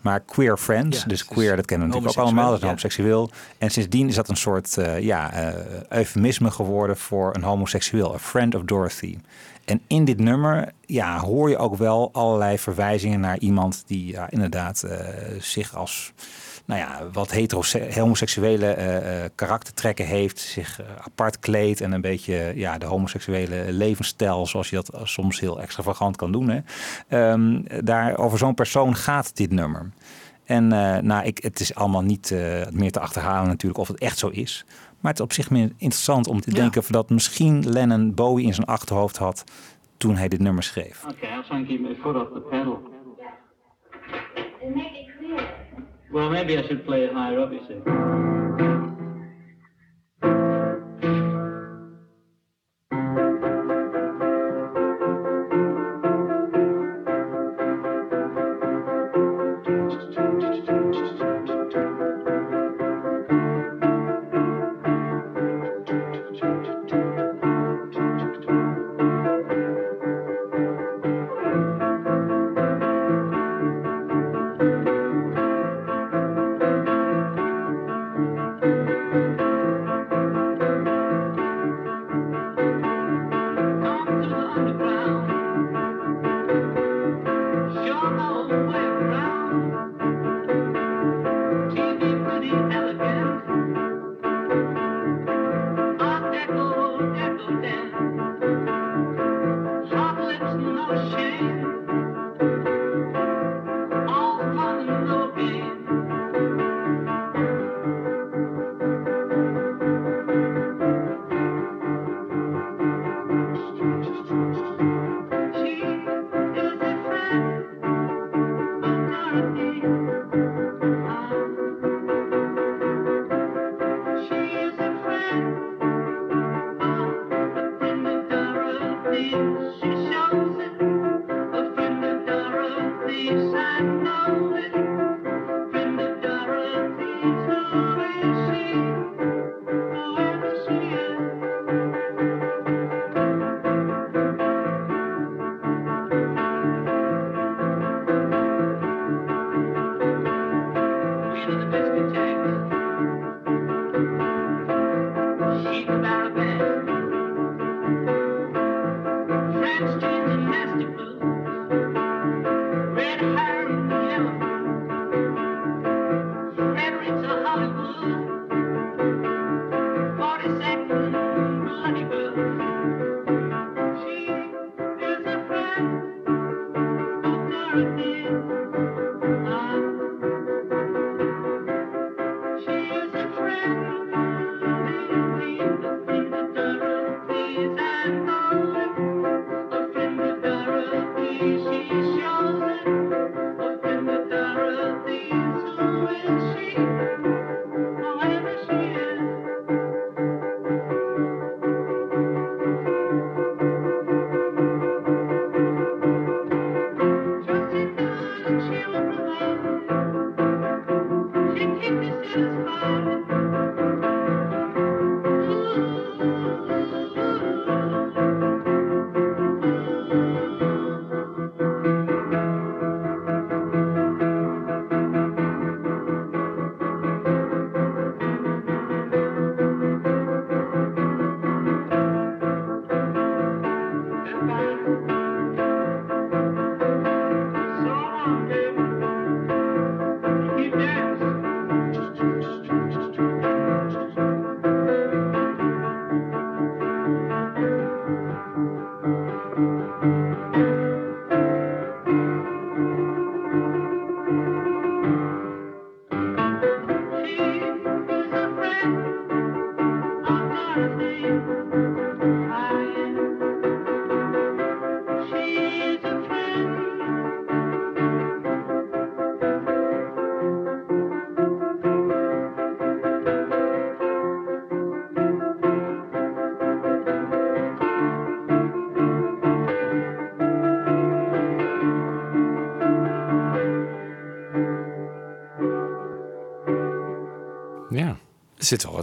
Maar queer friends, Ja, dus queer, dat kennen we natuurlijk ook allemaal, dat is homoseksueel. En sindsdien is dat een soort eh, ja, eh, eufemisme geworden voor een homoseksueel, a friend of Dorothy. En in dit nummer ja, hoor je ook wel allerlei verwijzingen naar iemand die ja, inderdaad zich als nou ja, wat hetero homoseksuele eh, eh, karaktertrekken heeft, zich eh, apart kleedt en een beetje ja, de homoseksuele levensstijl, zoals je dat soms heel extravagant kan doen. Hè. Ehm, daar, over zo'n persoon gaat dit nummer. En eh, nou, ik, het is allemaal niet eh, meer te achterhalen natuurlijk of het echt zo is. Maar het is op zich meer interessant om te Ja. denken of dat misschien Lennon Bowie in zijn achterhoofd had toen hij dit nummer schreef. Okay, I'll try and keep my foot off the pedal. Well, maybe I should play it higher up, you see.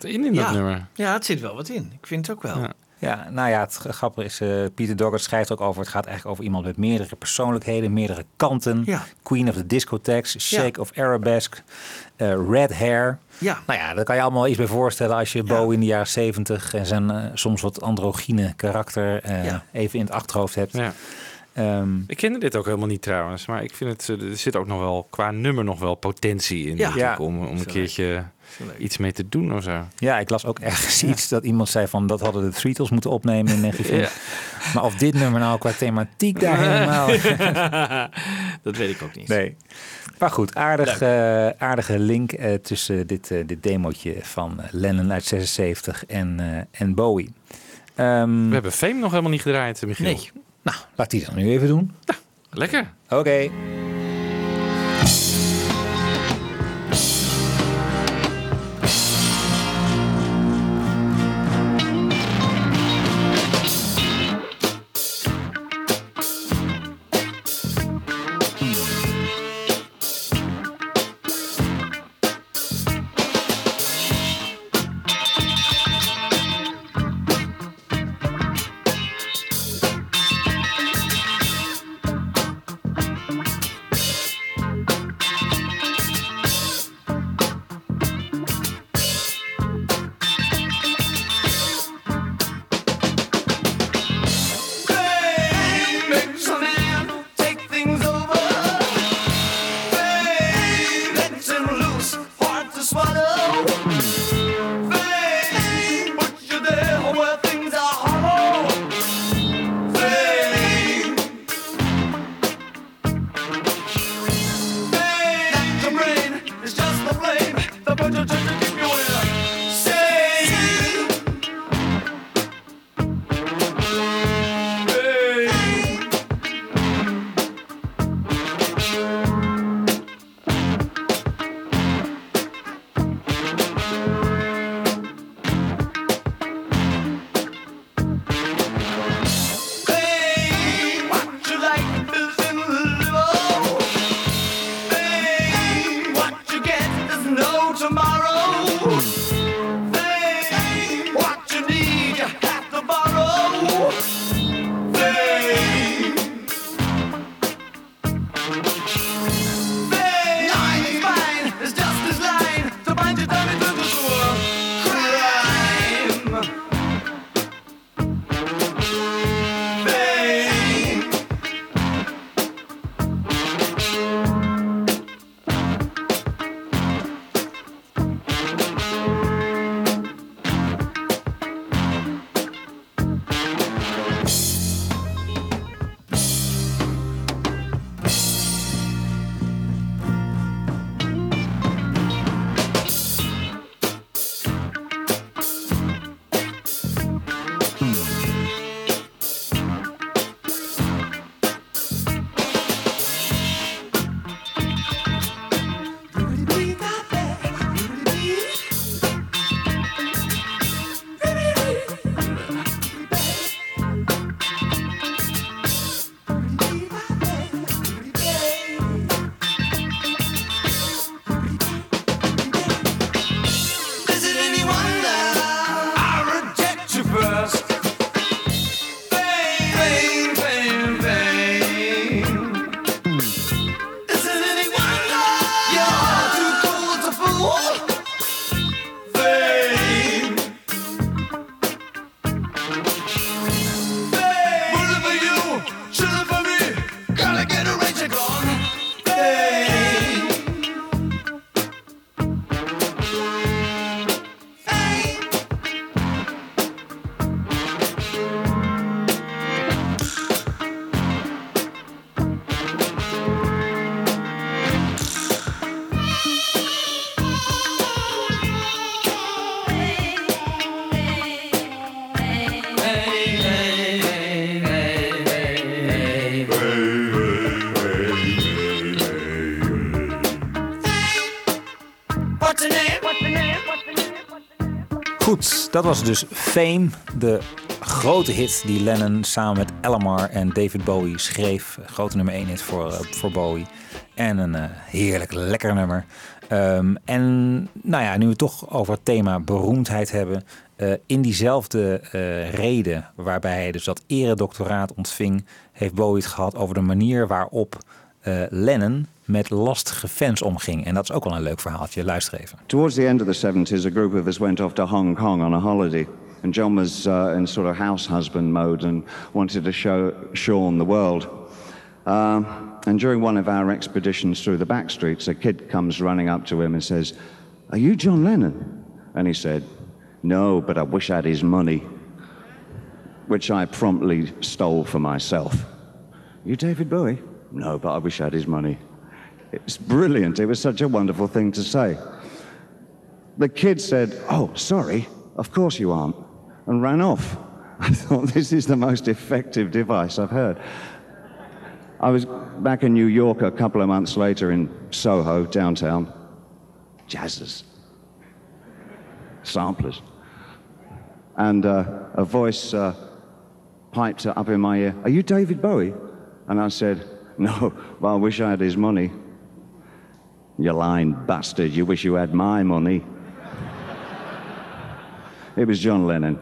Wat in in dat ja. nummer. Ja, het zit wel wat in. Ik vind het ook wel. Ja. Ja, nou ja, het grappige is, eh Peter Doggett schrijft ook over, het gaat eigenlijk over iemand met meerdere persoonlijkheden, meerdere kanten. Ja. Queen of the Discotheques, Shake of Arabesque, eh, Red Hair. Ja. Nou ja, daar kan je allemaal iets bij voorstellen als je Bowie in de jaren zeventig en zijn eh, soms wat androgyne karakter eh, Ja. even in het achterhoofd hebt. Ja. Ehm, Ik kende dit ook helemaal niet trouwens, maar ik vind het, eh, er zit ook nog wel qua nummer nog wel potentie in. Ja. Ja. om, om een keertje iets mee te doen of zo. ja, ik las ook ergens iets dat iemand zei van dat hadden de Beatles moeten opnemen in 1950. Maar of dit nummer nou qua thematiek daar helemaal... [laughs] Dat weet ik ook niet. Nee. Maar goed, aardig, eh, aardige link eh, tussen dit, eh, dit demootje van Lennon uit 76 en, eh, en Bowie. Ehm, We hebben Fame nog helemaal niet gedraaid, Michiel. Nee. Nou, laat die dan nu even doen. Lekker. Oké. Dat was dus Fame, de grote hit die Lennon samen met Elmar en David Bowie schreef. Grote nummer 1 hit voor, eh, voor Bowie. En een eh, heerlijk lekker nummer. Ehm, en nou ja, nu we het toch over het thema beroemdheid hebben. eh, in diezelfde reden waarbij hij dus dat eredoctoraat ontving, heeft Bowie het gehad over de manier waarop Lennon met lastige fans omging. En dat is ook wel een leuk verhaaltje. Luister even. Towards the end of the 70s, a group of us went off to Hong Kong on a holiday. And John was uh, in sort of house husband mode and wanted to show Sean the world. Um, and during one of our expeditions through the back streets, a kid comes running up to him and says, Are you John Lennon? And he said, No, but I wish I had his money. Which I promptly stole for myself. You David Bowie? No, but I wish I had his money. It's brilliant. It was such a wonderful thing to say. The kid said, Oh, sorry, of course you aren't, and ran off. [laughs] I thought, this is the most effective device I've heard. I was back in New York a couple of months later in Soho, downtown. Jazzers. Samplers. And uh, a voice uh, piped up in my ear, Are you David Bowie? And I said, No, [laughs] but I wish I had his money. You lying bastard, you wish you had my money. It was John Lennon.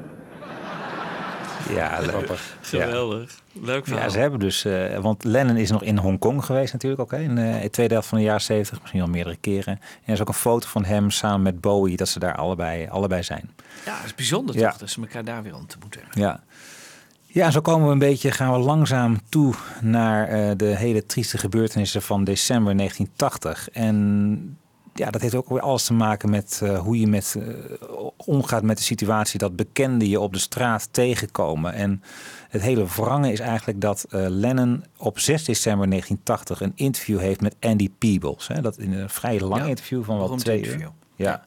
Ja, [laughs] leuk. Geweldig. Leuk verhaal. Ja, ze hebben dus, eh, want Lennon is nog in Hongkong geweest natuurlijk ook, hè, in eh, de tweede helft van de jaren 70, misschien wel meerdere keren. En er is ook een foto van hem samen met Bowie, dat ze daar allebei, allebei zijn. Ja, het is bijzonder Ja. toch, dat ze elkaar daar weer ontmoeten. Ja. Ja, zo komen we een beetje, gaan we langzaam toe naar eh, de hele trieste gebeurtenissen van december 1980. En ja, dat heeft ook weer alles te maken met eh, hoe je met, eh, omgaat met de situatie dat bekenden je op de straat tegenkomen. En het hele wrange is eigenlijk dat eh, Lennon op 6 december 1980 een interview heeft met Andy Peebles. Hè, dat in een vrij lang Ja, interview van wel beroemd twee uur. Ja.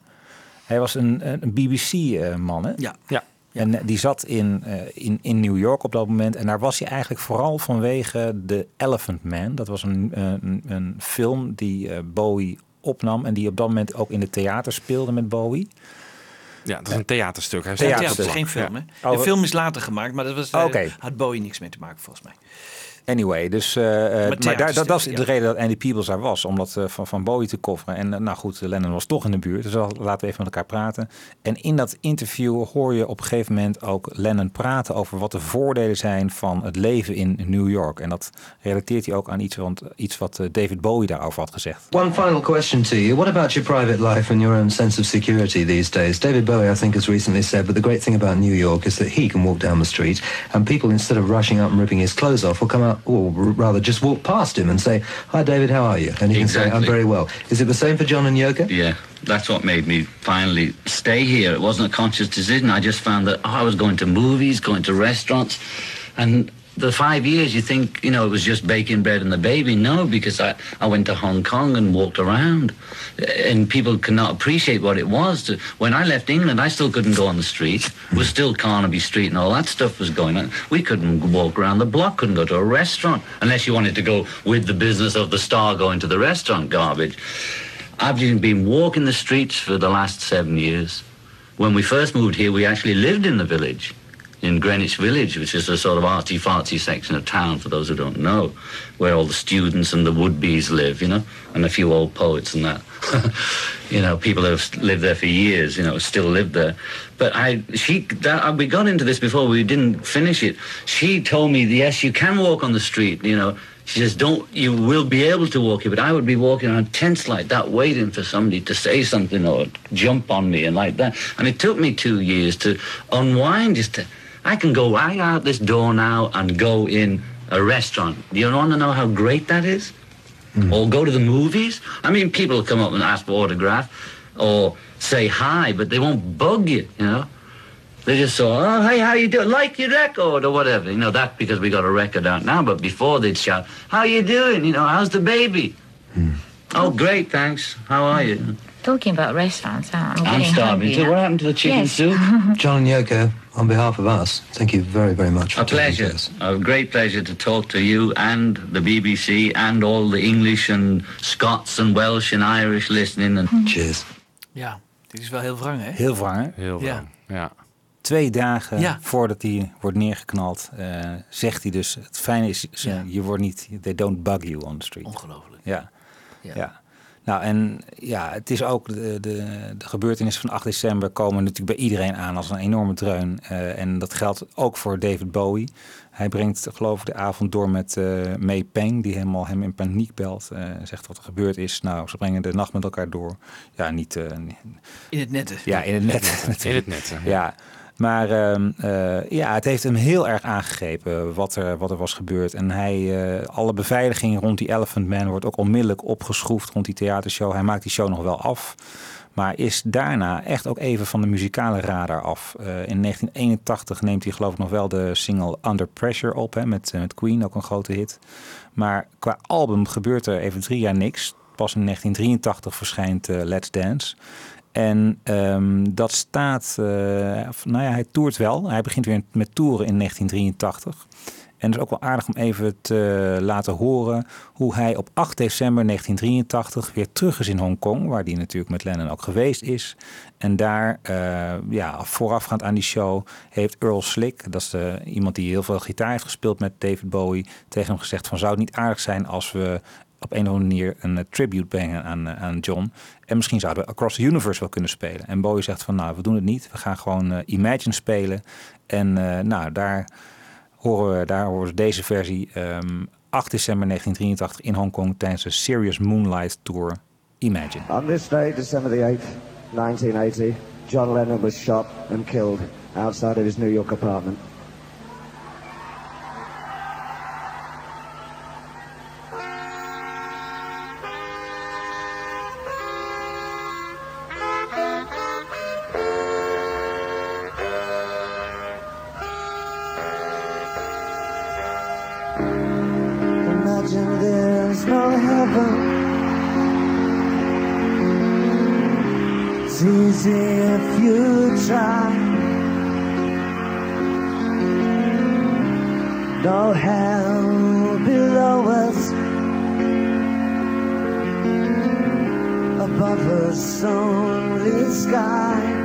Hij was een, een een BBC-man, hè? Ja. Ja. En eh, die zat in, eh, in, in New York op dat moment. En daar was hij eigenlijk vooral vanwege The Elephant Man. Dat was een, eh, een, een film die eh, Bowie opnam. En die op dat moment ook in het theater speelde met Bowie. Ja, dat is een theaterstuk. Hij Ja, staat het is geen film, Ja. hè? De film is later gemaakt, maar dat was, eh, Oké. had Bowie niks mee te maken, volgens mij. Anyway, dus, eh, eh, maar daar, dat, dat was de reden dat Andy Peebles daar was. Om dat eh, van, van Bowie te kofferen. En nou goed, Lennon was toch in de buurt. Dus laten we even met elkaar praten. En in dat interview hoor je op een gegeven moment ook Lennon praten over wat de voordelen zijn van het leven in New York. En dat relateert hij ook aan iets, want, iets wat David Bowie daarover had gezegd. One final question to you. What about your private life and your own sense of security these days? David Bowie, I think, has recently said, but the great thing about New York is that he can walk down the street and people, instead of rushing up and ripping his clothes off, will come out, Uh, or rather just walk past him and say, Hi, David, how are you? And he can say, I'm very well. Is it the same for John and Yoko? Yeah, that's what made me finally stay here. It wasn't a conscious decision. I just found that oh, I was going to movies, going to restaurants, and the five years you think you know it was just baking bread and the baby. No, because I I went to Hong Kong and walked around, and people cannot appreciate what it was. To, when I left England, I still couldn't go on the street. It was still Carnaby Street and all that stuff was going on. We couldn't walk around the block, couldn't go to a restaurant unless you wanted to go with the business of the star going to the restaurant garbage. I've been walking the streets for the last seven years. When we first moved here, we actually lived in the village, in Greenwich Village, which is a sort of artsy-fartsy section of town, for those who don't know, where all the students and the would-be's live, you know, and a few old poets and that. [laughs] you know, people have lived there for years, you know, still live there. But I, she, that, uh, we got into this before, we didn't finish it. She told me, yes, you can walk on the street, you know, she says, don't, you will be able to walk here, but I would be walking on tents like that, waiting for somebody to say something or jump on me and like that. And it took me two years to unwind, just to, I can go right out this door now and go in a restaurant. Do you want to know how great that is? Hmm. Or go to the movies? I mean, people come up and ask for autograph or say hi, but they won't bug you, you know? They just saw, oh, hey, how you doing? Like your record or whatever. You know, that because we got a record out now. But before they'd shout, how you doing? You know, how's the baby? Hmm. Oh, great, thanks. How are you? Talking about restaurants, huh? I'm, I'm starving now. What happened to the chicken Yes. soup? [laughs] John and Yoko, on behalf of us, thank you very, very much for A pleasure. A great pleasure to talk to you and the BBC and all the English and Scots and Welsh and Irish listening. And Cheers. Ja, dit is wel heel wrang, hè? Heel wrang, hè? Heel wrang, ja. Twee dagen Ja. voordat hij wordt neergeknald, eh, zegt hij dus: Het fijne is, ze- Ja. je wordt niet, they don't bug you on the street. Ongelooflijk. Ja. Ja. ja. Nou, en ja, het is ook de, de, de gebeurtenissen van 8 december komen natuurlijk bij iedereen aan als een enorme dreun. Eh, en dat geldt ook voor David Bowie. Hij brengt, geloof ik, de avond door met eh May Peng, die helemaal hem in paniek belt. eh, zegt wat er gebeurd is. Nou, ze brengen de nacht met elkaar door. Ja, niet. In het nette. ja, in het net. [laughs] In het net. Ja, maar ehm, eh, ja, het heeft hem heel erg aangegrepen wat er, wat er was gebeurd. En hij, eh, alle beveiliging rond die Elephant Man wordt ook onmiddellijk opgeschroefd rond die theatershow. Hij maakt die show nog wel af. Maar is daarna echt ook even van de muzikale radar af. Eh, in 1981 neemt hij geloof ik nog wel de single Under Pressure op. Hè, met, met Queen, ook een grote hit. Maar qua album gebeurt er even drie jaar niks. Pas in 1983 verschijnt Let's Dance. En ehm, dat staat, eh, of, nou ja, hij toert wel. Hij begint weer met toeren in 1983. En het is ook wel aardig om even te laten horen hoe hij op 8 december 1983 weer terug is in Hongkong, waar hij natuurlijk met Lennon ook geweest is. En daar, eh, ja, voorafgaand aan die show, heeft Earl Slick, dat is de, iemand die heel veel gitaar heeft gespeeld met David Bowie, tegen hem gezegd van zou het niet aardig zijn als we op een of andere manier een eh, tribute brengen aan, eh, aan John. En misschien zouden we Across the Universe wel kunnen spelen. En Bowie zegt van nou, we doen het niet. We gaan gewoon eh, Imagine spelen. En nou, daar horen we, daar horen we deze versie ehm 8 december 1983 in Hongkong tijdens de Serious Moonlight Tour Imagine. On this day, December the 8th, 1980, John Lennon was shot and killed outside of his New York apartment. If you try. No hell below us. Above us only sky.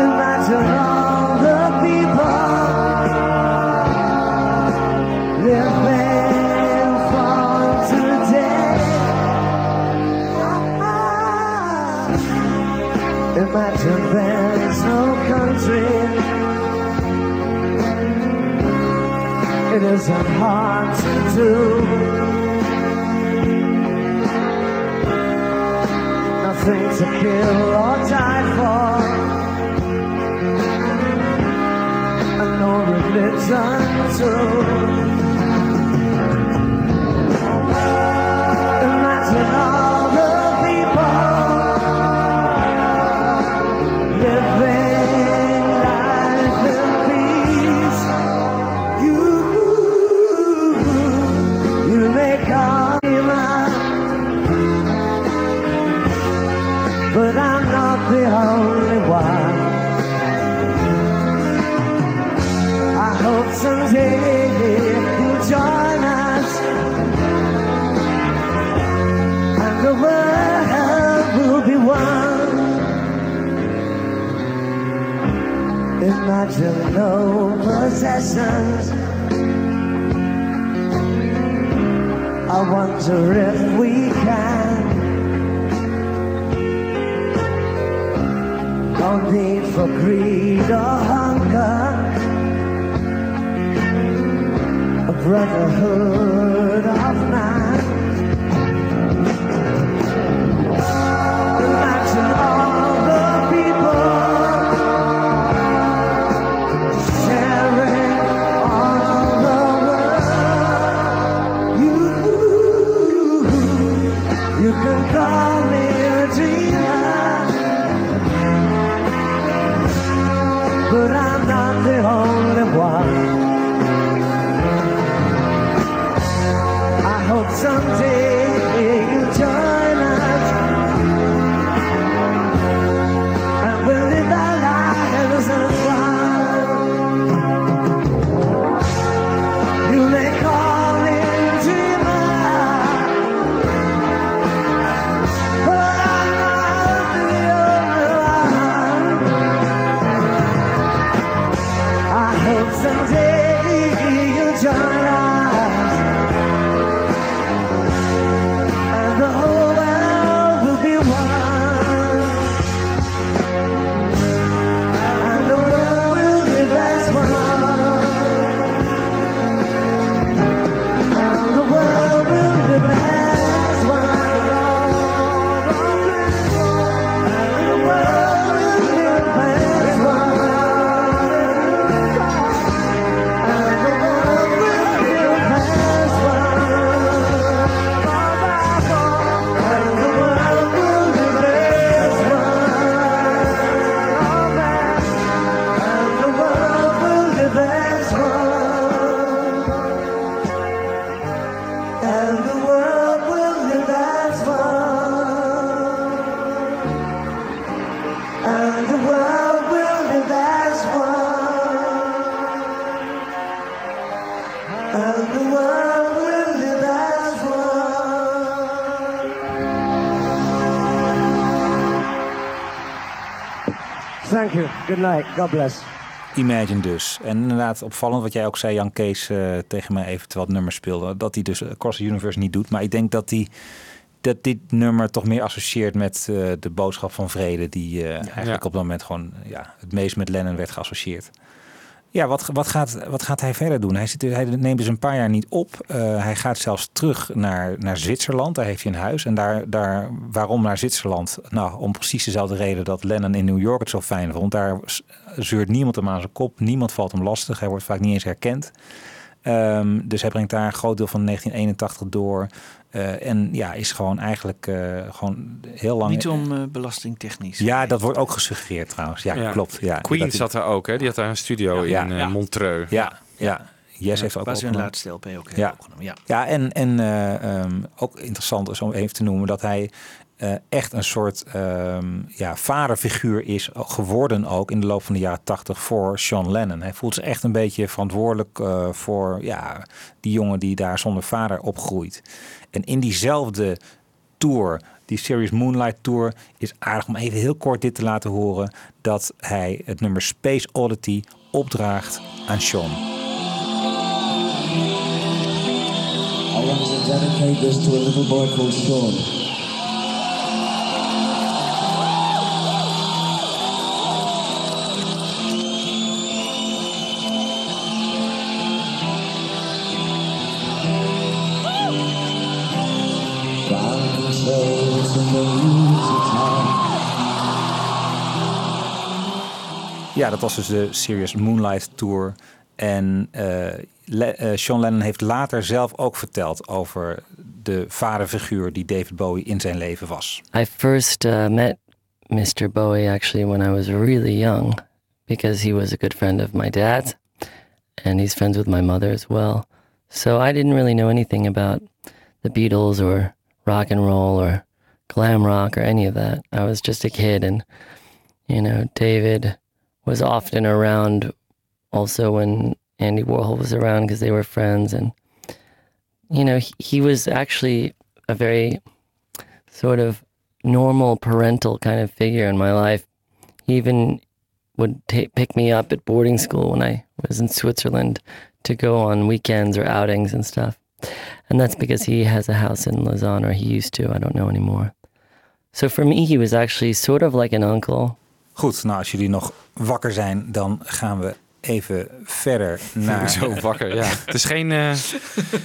Imagine all the isn't hard to do. Nothing to kill or die for. And no religion too. Only one. I hope someday you'll join us. and the world will be one. Imagine no possessions. I wonder if we No need for greed or hunger. A brotherhood Good night. God bless. Imagine dus. En inderdaad opvallend wat jij ook zei, Jan Kees, eh, tegen mij even terwijl het nummer speelde. Dat hij dus Across the Universe niet doet. Maar ik denk dat hij dat dit nummer toch meer associeert met eh, de boodschap van vrede. Die eh, eigenlijk op dat moment gewoon ja, het meest met Lennon werd geassocieerd. Ja, wat, wat, gaat, wat gaat hij verder doen? Hij, zit, hij neemt dus een paar jaar niet op. Eh, hij gaat zelfs terug naar, naar Zwitserland. Daar heeft hij een huis. En daar, daar, waarom naar Zwitserland? Nou, om precies dezelfde reden dat Lennon in New York het zo fijn vond. Daar zeurt niemand hem aan zijn kop. Niemand valt hem lastig. Hij wordt vaak niet eens herkend. Ehm, dus hij brengt daar een groot deel van 1981 door. Uh, en ja, is gewoon eigenlijk uh, gewoon heel lang. Niet om uh, belastingtechnisch. Ja, dat wordt ook gesuggereerd trouwens. Ja, ja. klopt. Ja, Queen dat zat daar ook, hè? Die had daar een studio ja, in ja. Montreux. Ja, ja. Yes heeft ook was een laatste LP ook ja. opgenomen. Ja, ja en, en um, ook interessant is om even te noemen dat hij uh, echt een soort um, ja, vaderfiguur is geworden ook in de loop van de jaren tachtig voor Sean Lennon. Hij voelt zich echt een beetje verantwoordelijk uh, voor ja, die jongen die daar zonder vader opgroeit. En in diezelfde tour, die Series Moonlight Tour, is aardig om even heel kort dit te laten horen dat hij het nummer Space Oddity opdraagt aan Sean. I want to dedicate this to a little boy called Sean. Ja, dat was dus de Serious Moonlight Tour. En uh, Le uh, Sean Lennon heeft later zelf ook verteld over de vaderfiguur die David Bowie in zijn leven was. I first uh, met Mr. Bowie actually when I was really young because he was a good friend of my dad and he's friends with my mother as well. So I didn't really know anything about the Beatles or rock and roll or glam rock or any of that. I was just a kid and you know, David was often around also when Andy Warhol was around because they were friends. And, you know, he, he, was actually a very sort of normal parental kind of figure in my life. He even would ta- pick me up at boarding school when I was in Switzerland to go on weekends or outings and stuff. And that's because he has a house in Lausanne, or he used to, I don't know anymore. So for me, he was actually sort of like an uncle. Goed, nou als jullie nog wakker zijn, dan gaan we even verder [laughs] naar... Zo wakker, ja. Het is geen uh,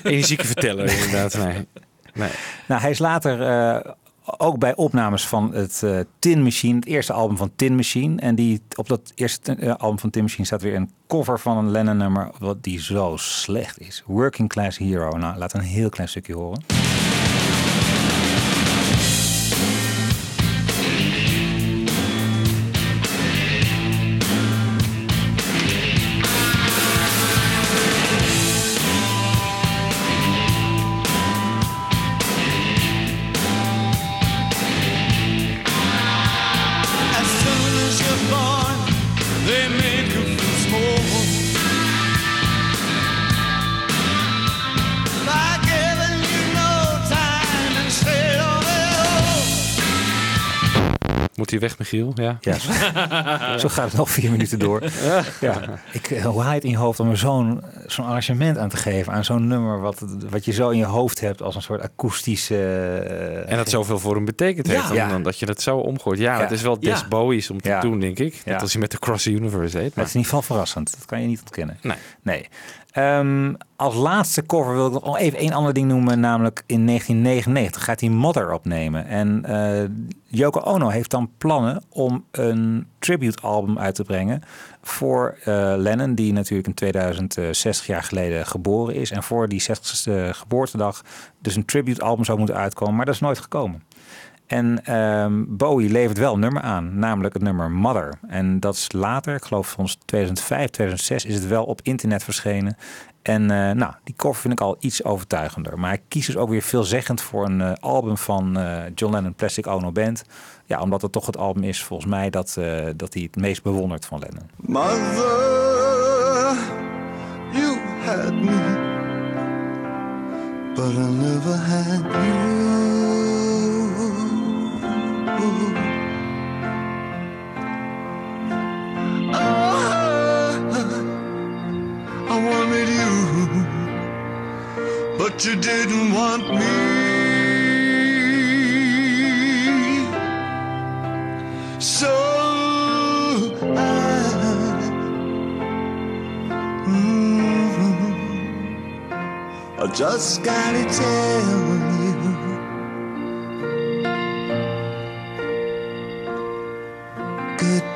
energieke verteller inderdaad, nee. nee. Nou, hij is later uh, ook bij opnames van het uh, Tin Machine, het eerste album van Tin Machine. En die, op dat eerste album van Tin Machine staat weer een cover van een Lennon nummer, wat die zo slecht is. Working Class Hero. Nou, laat een heel klein stukje horen. Moet hij weg, Michiel? Ja. ja zo, zo gaat het nog vier minuten door. Ja. Ik, hoe haal je het in je hoofd om er zo'n zo'n arrangement aan te geven aan zo'n nummer wat, wat je zo in je hoofd hebt als een soort akoestische. Uh, en dat zoveel voor hem betekent heeft, ja. dan, dat je dat zo omgooit. Ja, het is wel Des. Bowie's om te doen, denk ik. Net als hij met de Cross the Universe heet. Maar... Het is in ieder geval verrassend. Dat kan je niet ontkennen. Nee. nee. Um, als laatste cover wil ik nog even één ander ding noemen. Namelijk in 1999 gaat hij Mother opnemen. En uh, Yoko Ono heeft dan plannen om een tribute album uit te brengen. Voor uh, Lennon, die natuurlijk in 2060 jaar geleden geboren is. En voor die 60ste geboortedag dus een tribute album zou moeten uitkomen. Maar dat is nooit gekomen. En um, Bowie levert wel een nummer aan, namelijk het nummer Mother. En dat is later, ik geloof van 2005, 2006, is het wel op internet verschenen. En uh, nou, die cover vind ik al iets overtuigender. Maar ik kies dus ook weer veelzeggend voor een uh, album van uh, John Lennon Plastic Ono Band. Ja, omdat het toch het album is volgens mij dat, dat hij het meest bewondert van Lennon. Mother, you had me, but I never had you. Oh, I wanted you, but you didn't want me. So I. Mm-hmm, just gotta tell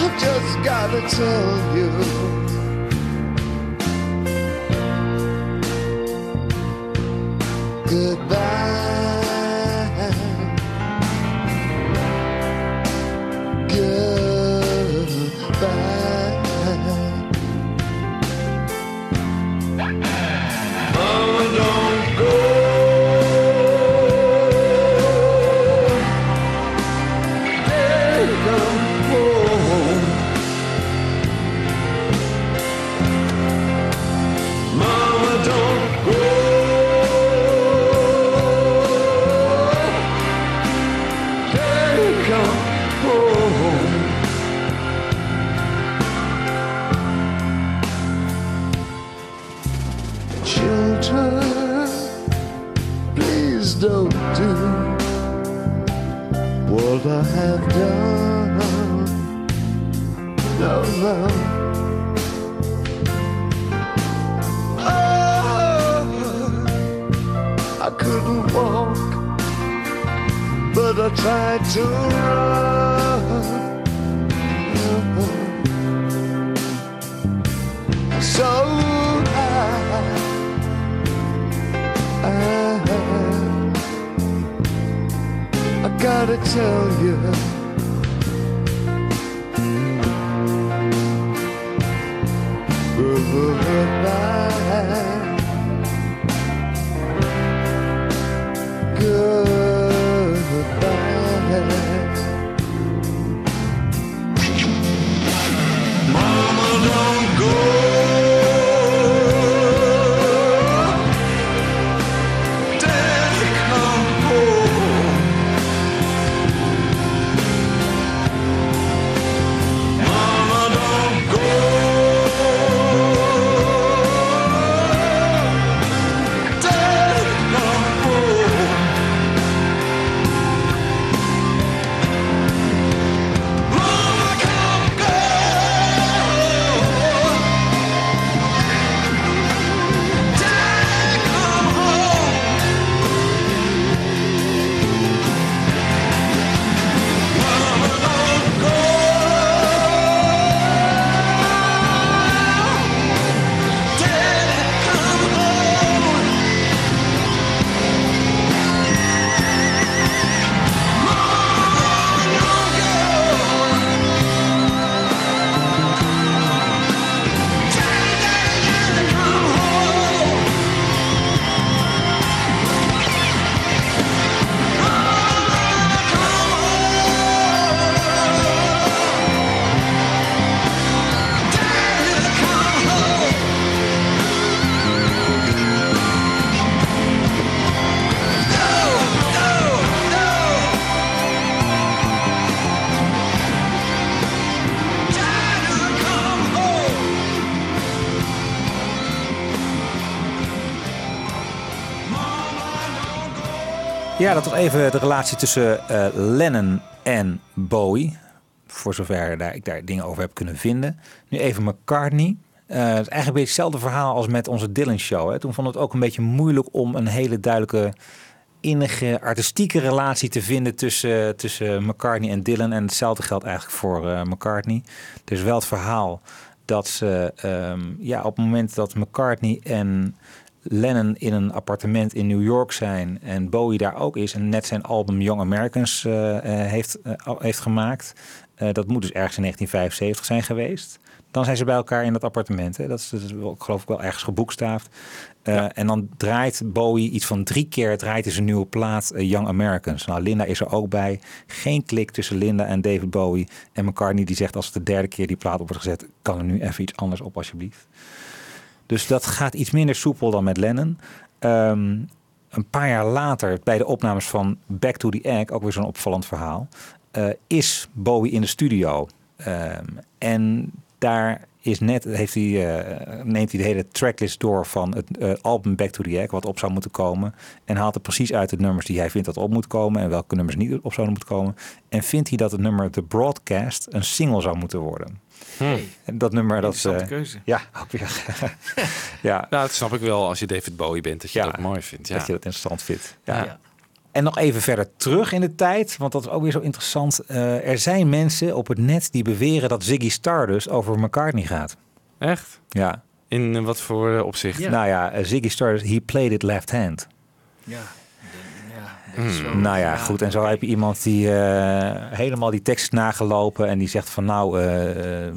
I've just gotta tell you. Ja, dat was even de relatie tussen eh, Lennon en Bowie. Voor zover daar, ik daar dingen over heb kunnen vinden. Nu even McCartney. Eh, het is eigenlijk beetje hetzelfde verhaal als met onze Dylan Show. Toen vond het ook een beetje moeilijk om een hele duidelijke innige artistieke relatie te vinden tussen, tussen McCartney en Dylan. En hetzelfde geldt eigenlijk voor eh, McCartney. Dus wel het verhaal dat ze ehm, ja, op het moment dat McCartney en Lennon in een appartement in New York zijn en Bowie daar ook is en net zijn album Young Americans eh, eh, heeft, eh, heeft gemaakt. Dat moet dus ergens in 1975 zijn geweest. Dan zijn ze bij elkaar in dat appartement. Hè. Dat is, is wel, geloof ik wel ergens geboekstaafd. Eh, En dan draait Bowie iets van drie keer draait hij zijn nieuwe plaat Young Americans. Nou, Linda is er ook bij. Geen klik tussen Linda en David Bowie. En McCartney die zegt als het de derde keer die plaat op wordt gezet... kan er nu even iets anders op alsjeblieft. Dus dat gaat iets minder soepel dan met Lennon. Ehm, een paar jaar later, bij de opnames van Back to the Egg, ook weer zo'n opvallend verhaal, eh, is Bowie in de studio. Ehm, en daar is net, heeft hij, eh, neemt hij de hele tracklist door van het eh, album Back to the Egg, wat op zou moeten komen. En haalt er precies uit de nummers die hij vindt dat op moet komen en welke nummers niet op zouden moeten komen. En vindt hij dat het nummer The Broadcast een single zou moeten worden. En dat nummer, dat Interessante eh, keuze. Ja, [laughs] ook weer. [laughs] ja, Nou, dat snap ik wel als je David Bowie bent, dat je dat mooi vindt. Ja. dat je dat interessant vindt. Ja. Ja. En nog even verder terug in de tijd, want dat is ook weer zo interessant. Eh, er zijn mensen op het net die beweren dat Ziggy Stardust over McCartney gaat. Echt? Ja. In eh, wat voor opzicht? Nou ja, Ziggy Stardust, he played it left hand. Ja. Nou ja, goed. En zo heb je iemand die eh, helemaal die tekst nagelopen en die zegt van nou, eh, eh,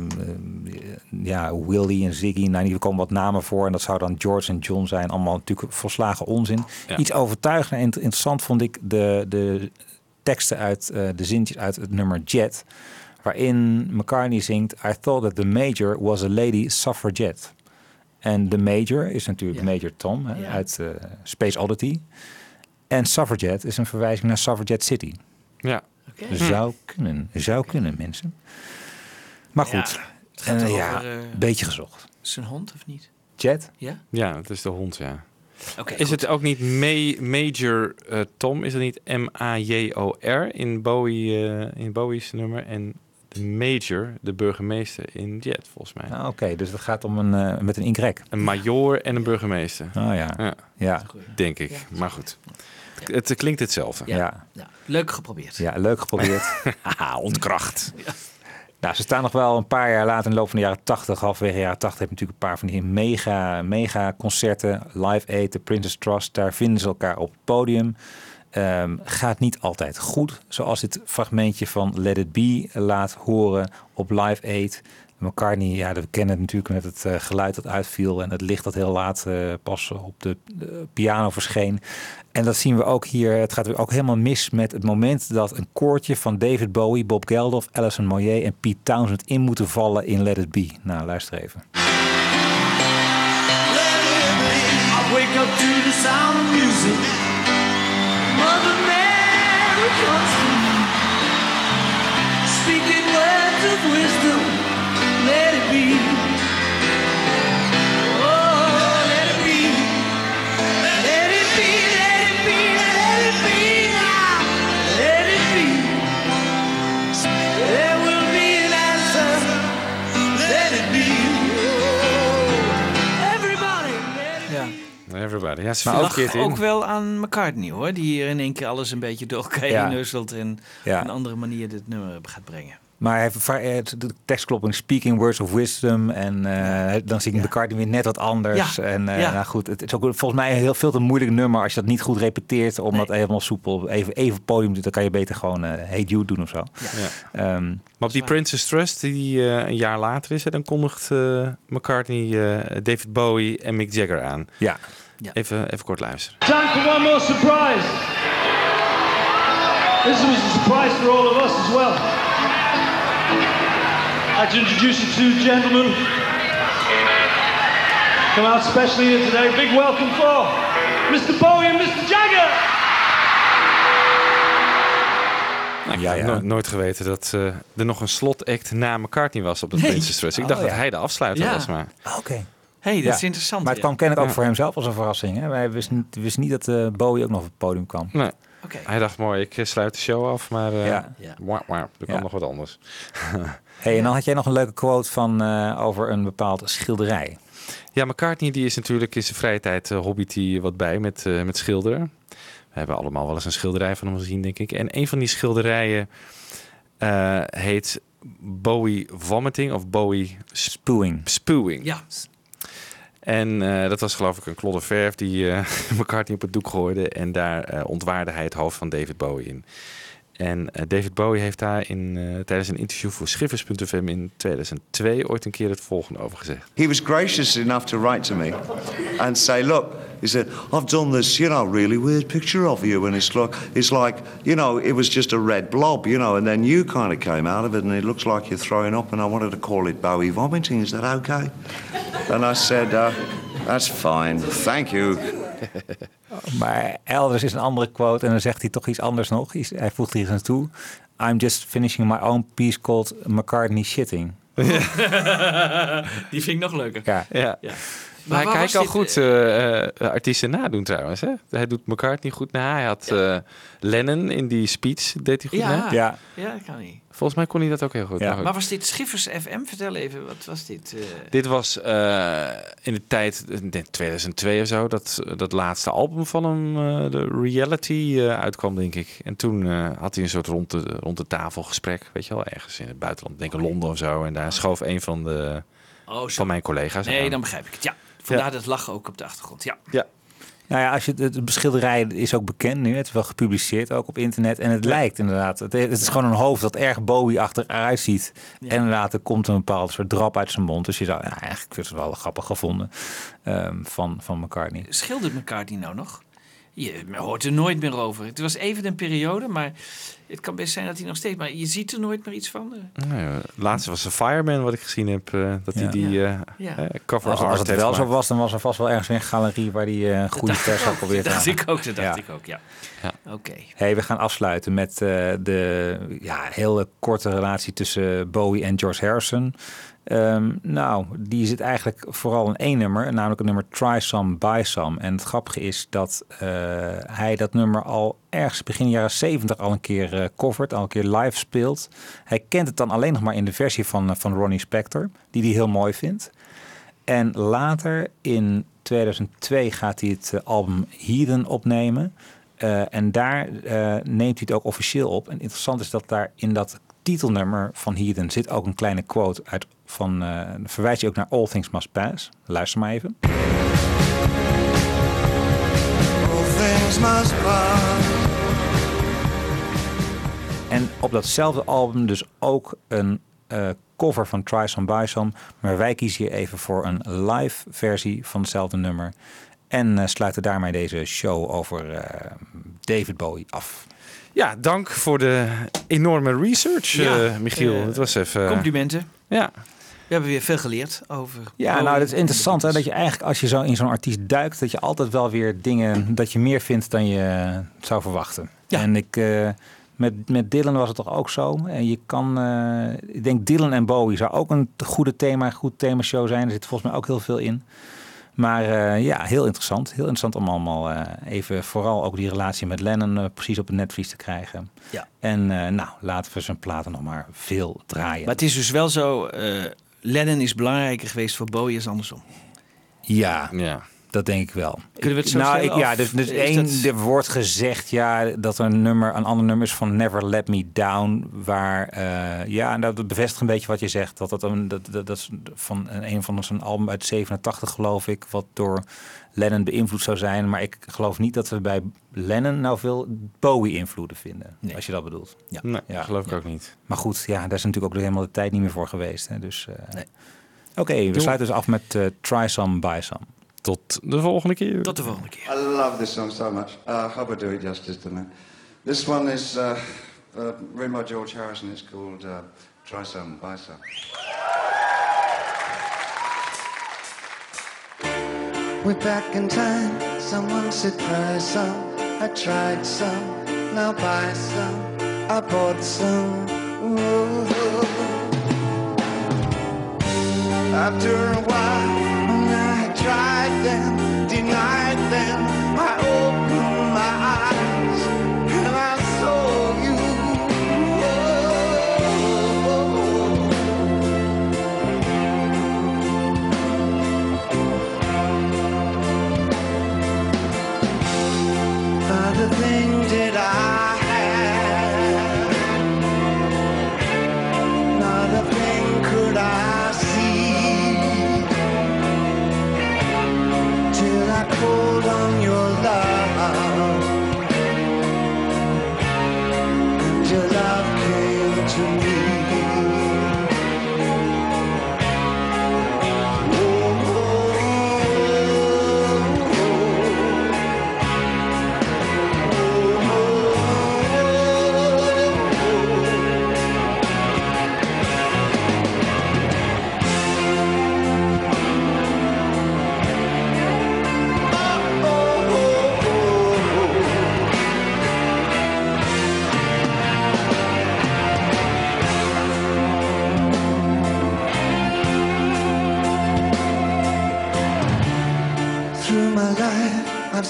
ja, Willie en Ziggy, nou hier komen wat namen voor en dat zou dan George en John zijn. Allemaal natuurlijk volslagen onzin. Ja. Iets overtuigend en int- interessant vond ik de, de teksten uit, eh, de zintjes uit het nummer Jet, waarin McCartney zingt I thought that the major was a lady suffragette. En de major is natuurlijk Major Tom hè, uit Space Oddity. En Suffragette is een verwijzing naar Suffragette City. Ja. Oké. Zou kunnen, zou kunnen mensen. Maar Ja, goed, eh, ja, eh, beetje gezocht. Zijn hond of niet? Jet? Ja? Ja, het is de hond, ja. Oké, is goed. het ook niet Ma- Major eh, Tom? Is het niet M-A-J-O-R in, Bowie, eh, in Bowie's nummer? En de Major, de burgemeester in Jet, volgens mij. Ah, Oké, dus dat gaat om een, eh, met een inkrek. Een major en een burgemeester. Oh ja. Ja, Ja. denk ik. Maar goed. Het, het klinkt hetzelfde. Ja. Ja. Ja, leuk geprobeerd. Ja, leuk geprobeerd. [laughs] Haha, ontkracht. [laughs] Nou, ze staan nog wel een paar jaar later in de loop van de jaren 80, halverwege de jaren 80, heb je natuurlijk een paar van die mega, mega concerten. Live Aid, de Princess Trust, daar vinden ze elkaar op het podium. Ehm, gaat niet altijd goed, zoals dit fragmentje van Let It Be laat horen op Live Aid. McCartney, ja, we kennen het natuurlijk met het eh, geluid dat uitviel en het licht dat heel laat eh, pas op de, piano verscheen. En dat zien we ook hier. Het gaat ook helemaal mis met het moment dat een koortje van David Bowie, Bob Geldof, Alison Moyer en Pete Townsend in moeten vallen in Let It Be. Nou, luister even. I wake up to the sound of music. Speaking words of wisdom. Let it be. Everybody. Ja, ze Maar ook, ook wel aan McCartney hoor, die hier in één keer alles een beetje door elkaar Ja. heen nusselt en Ja. op een andere manier dit nummer gaat brengen. Maar hij heeft eh, de tekst klopt in Speaking Words of Wisdom. En eh, dan zingt McCartney weer net wat anders. Ja. En eh, Ja. nou goed, het is ook volgens mij een heel veel te moeilijk nummer als je dat niet goed repeteert. Om dat helemaal soepel even, even podium te doen. Dan kan je beter gewoon Hey You doen of zo. Ja. Ehm, Maar op die Princess Trust, die een jaar later is, hè, dan kondigt eh, McCartney David Bowie en Mick Jagger aan. Ja. Even, even kort luisteren. Time for one more surprise. This was a surprise for all of us as well. I'd like to introduce you to gentlemen. Come out specially here today. Big welcome for Mr. Bowie and Mr. Jagger. Nou, ik Ja, had ja. no- nooit geweten dat eh, er nog een slotact na McCartney was op het Nee. Princess Trust. Ik Oh, dacht ja. dat hij de afsluiter Ja. was, maar... Oké. Hey, dat Ja. is interessant. Maar het ja. kwam kennelijk ook Ja. voor hemzelf als een verrassing. Hè? Wij wisten niet, wisten niet dat eh, Bowie ook nog op het podium kwam. Nee. Oké. Hij dacht, mooi, ik eh, sluit de show af, maar eh Ja. Ja. wauw, wauw, er kwam Ja. nog wat anders. [laughs] Hey, en dan had jij nog een leuke quote van, eh, over een bepaald schilderij. Ja, McCartney die is natuurlijk in zijn vrije tijd uh, hobbyt hij wat bij met, eh, met schilderen. We hebben allemaal wel eens een schilderij van hem gezien, denk ik. En een van die schilderijen eh, heet Bowie Vomiting of Bowie Spewing. Spewing. Ja. En eh, dat was geloof ik een klodder verf die eh [laughs] McCartney op het doek gooide. En daar eh, ontwaarde hij het hoofd van David Bowie in. En David Bowie heeft daar in, tijdens een interview voor Schiffers.fm in 2002 ooit een keer het volgende over gezegd. He was gracious enough to write to me and say, look, he said, I've done this, you know, really weird picture of you. And it's like, it's like, you know, it was just a red blob, you know, and then you kind of came out of it and it looks like you're throwing up. And I wanted to call it Bowie vomiting. Is that okay? and I said, uh, that's fine. Thank you. [laughs] Maar elders is een andere quote en dan zegt hij toch iets anders nog. Hij voegt hier iets aan toe. I'm just finishing my own piece called McCartney shitting. [laughs] Die vind ik nog leuker. Ja. Ja. Ja. Maar hij kan dit, goed eh, eh, artiesten nadoen trouwens. Hè? Hij doet McCartney goed na. Hij had eh, Lennon in die speech, deed hij goed Ja, na. ja. ja, dat kan niet. Volgens mij kon hij dat ook heel goed. Maar goed. Maar was dit Schiffers FM? Vertel even, wat was dit? eh? Dit was eh, in de tijd, eh, ik denk 2002 of zo, dat, dat laatste album van hem, eh, de Reality, eh, uitkwam, denk ik. En toen eh, had hij een soort rond de, rond de tafel gesprek, weet je wel, ergens in het buitenland, denk ik Londen of zo. En daar schoof een van, de, Oh, van mijn collega's Nee, aan. dan begrijp ik het. Ja, vandaar dat lachen ook op de achtergrond. Ja. Ja. Nou ja, als je, het de schilderij is ook bekend nu. Het is wel gepubliceerd ook op internet. En het lijkt inderdaad. Het, het is gewoon een hoofd dat erg Bowie achteruit ziet. En inderdaad, er komt een bepaald soort drap uit zijn mond. Dus je zou, ja, eigenlijk het wel grappig gevonden ehm, van, van McCartney. Schildert McCartney nou nog? Je hoort er nooit meer over. Het was even een periode, maar het kan best zijn dat hij nog steeds... Maar je ziet er nooit meer iets van. eh. Nou ja, laatste was de Fireman, wat ik gezien heb, eh, dat hij Ja. die eh, Ja. cover Als, als het wel zo was, dan was er vast wel ergens een galerie waar die eh, een goede pers had ook. probeert Dat dacht te ik ook, dat dacht Ja. ik ook, ja. Oké. Hey, we gaan afsluiten met eh, de ja, hele korte relatie tussen Bowie en George Harrison. Ehm, nou, die zit eigenlijk vooral in één nummer, namelijk het nummer Try Some, Buy Some. En het grappige is dat eh, hij dat nummer al ergens begin jaren 70 al een keer eh covert, al een keer live speelt. Hij kent het dan alleen nog maar in de versie van, eh, van Ronnie Spector, die hij heel mooi vindt. En later in 2002 gaat hij het album Heathen opnemen. En daar neemt hij het ook officieel op. En interessant is dat daar in dat titelnummer van Heathen zit ook een kleine quote uit van. eh verwijst hij ook naar All Things Must Pass. Luister maar even. All things must pass. En op datzelfde album dus ook een eh, cover van Try Some Buy Some. Maar wij kiezen hier even voor een live versie van hetzelfde nummer. En eh, sluiten daarmee deze show over eh, David Bowie af. Ja, dank voor de enorme research, Ja, eh, Michiel. het was even... Complimenten. Ja. We hebben weer veel geleerd over... Ja, nou, dat is interessant hè, dat je eigenlijk als je zo in zo'n artiest duikt, dat je altijd wel weer dingen, dat je meer vindt dan je zou verwachten. En ik, eh, met, met Dylan was het toch ook zo. En je kan, eh, ik denk Dylan en Bowie zou ook een goede thema, goed themashow zijn. Er zit volgens mij ook heel veel in. Maar eh, ja, heel interessant. Heel interessant om allemaal even vooral ook die relatie met Lennon precies op het netvlies te krijgen. Ja. En nou, laten we zijn platen nog maar veel draaien. Maar het is dus wel zo, Lennon is belangrijker geweest voor Bowie als andersom. Ja, ja, dat denk ik wel. Kunnen we het zo nou, stellen, ik, ja, dus, dus is één, dat- er wordt gezegd ja, dat er een nummer, een ander nummer is van Never Let Me Down, waar eh, ja, en dat bevestigt een beetje wat je zegt, dat dat een dat, dat, dat is van een, een van zijn album uit 87 geloof ik, wat door Lennon beïnvloed zou zijn, maar ik geloof niet dat we bij Lennon nou veel Bowie invloeden vinden, als je dat bedoelt. Ja, Nee, geloof ik ook niet. Maar goed, ja, daar is natuurlijk ook helemaal de tijd niet meer voor geweest. Hè, dus, eh, Oké, we sluiten dus af met eh, Try Some, Buy Some. Tot de volgende keer. Tot de volgende keer. I love this song so much. Uh, I hope I do it justice tonight. This one is uh, uh, written by George Harrison. It's called uh, Try Some, Buy Some. We're back in time. Someone said try some. I tried some. Now buy some. I bought some. Ooh. After a while, I tried them, denied them, I to me.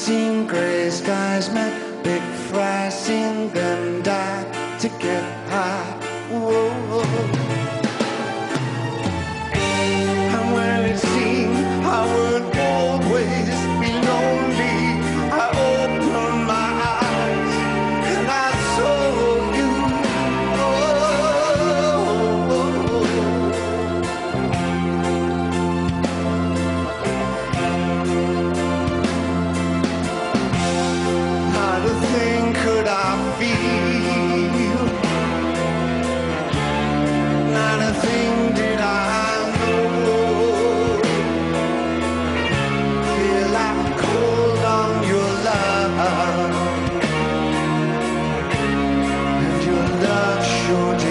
Life, I've love sure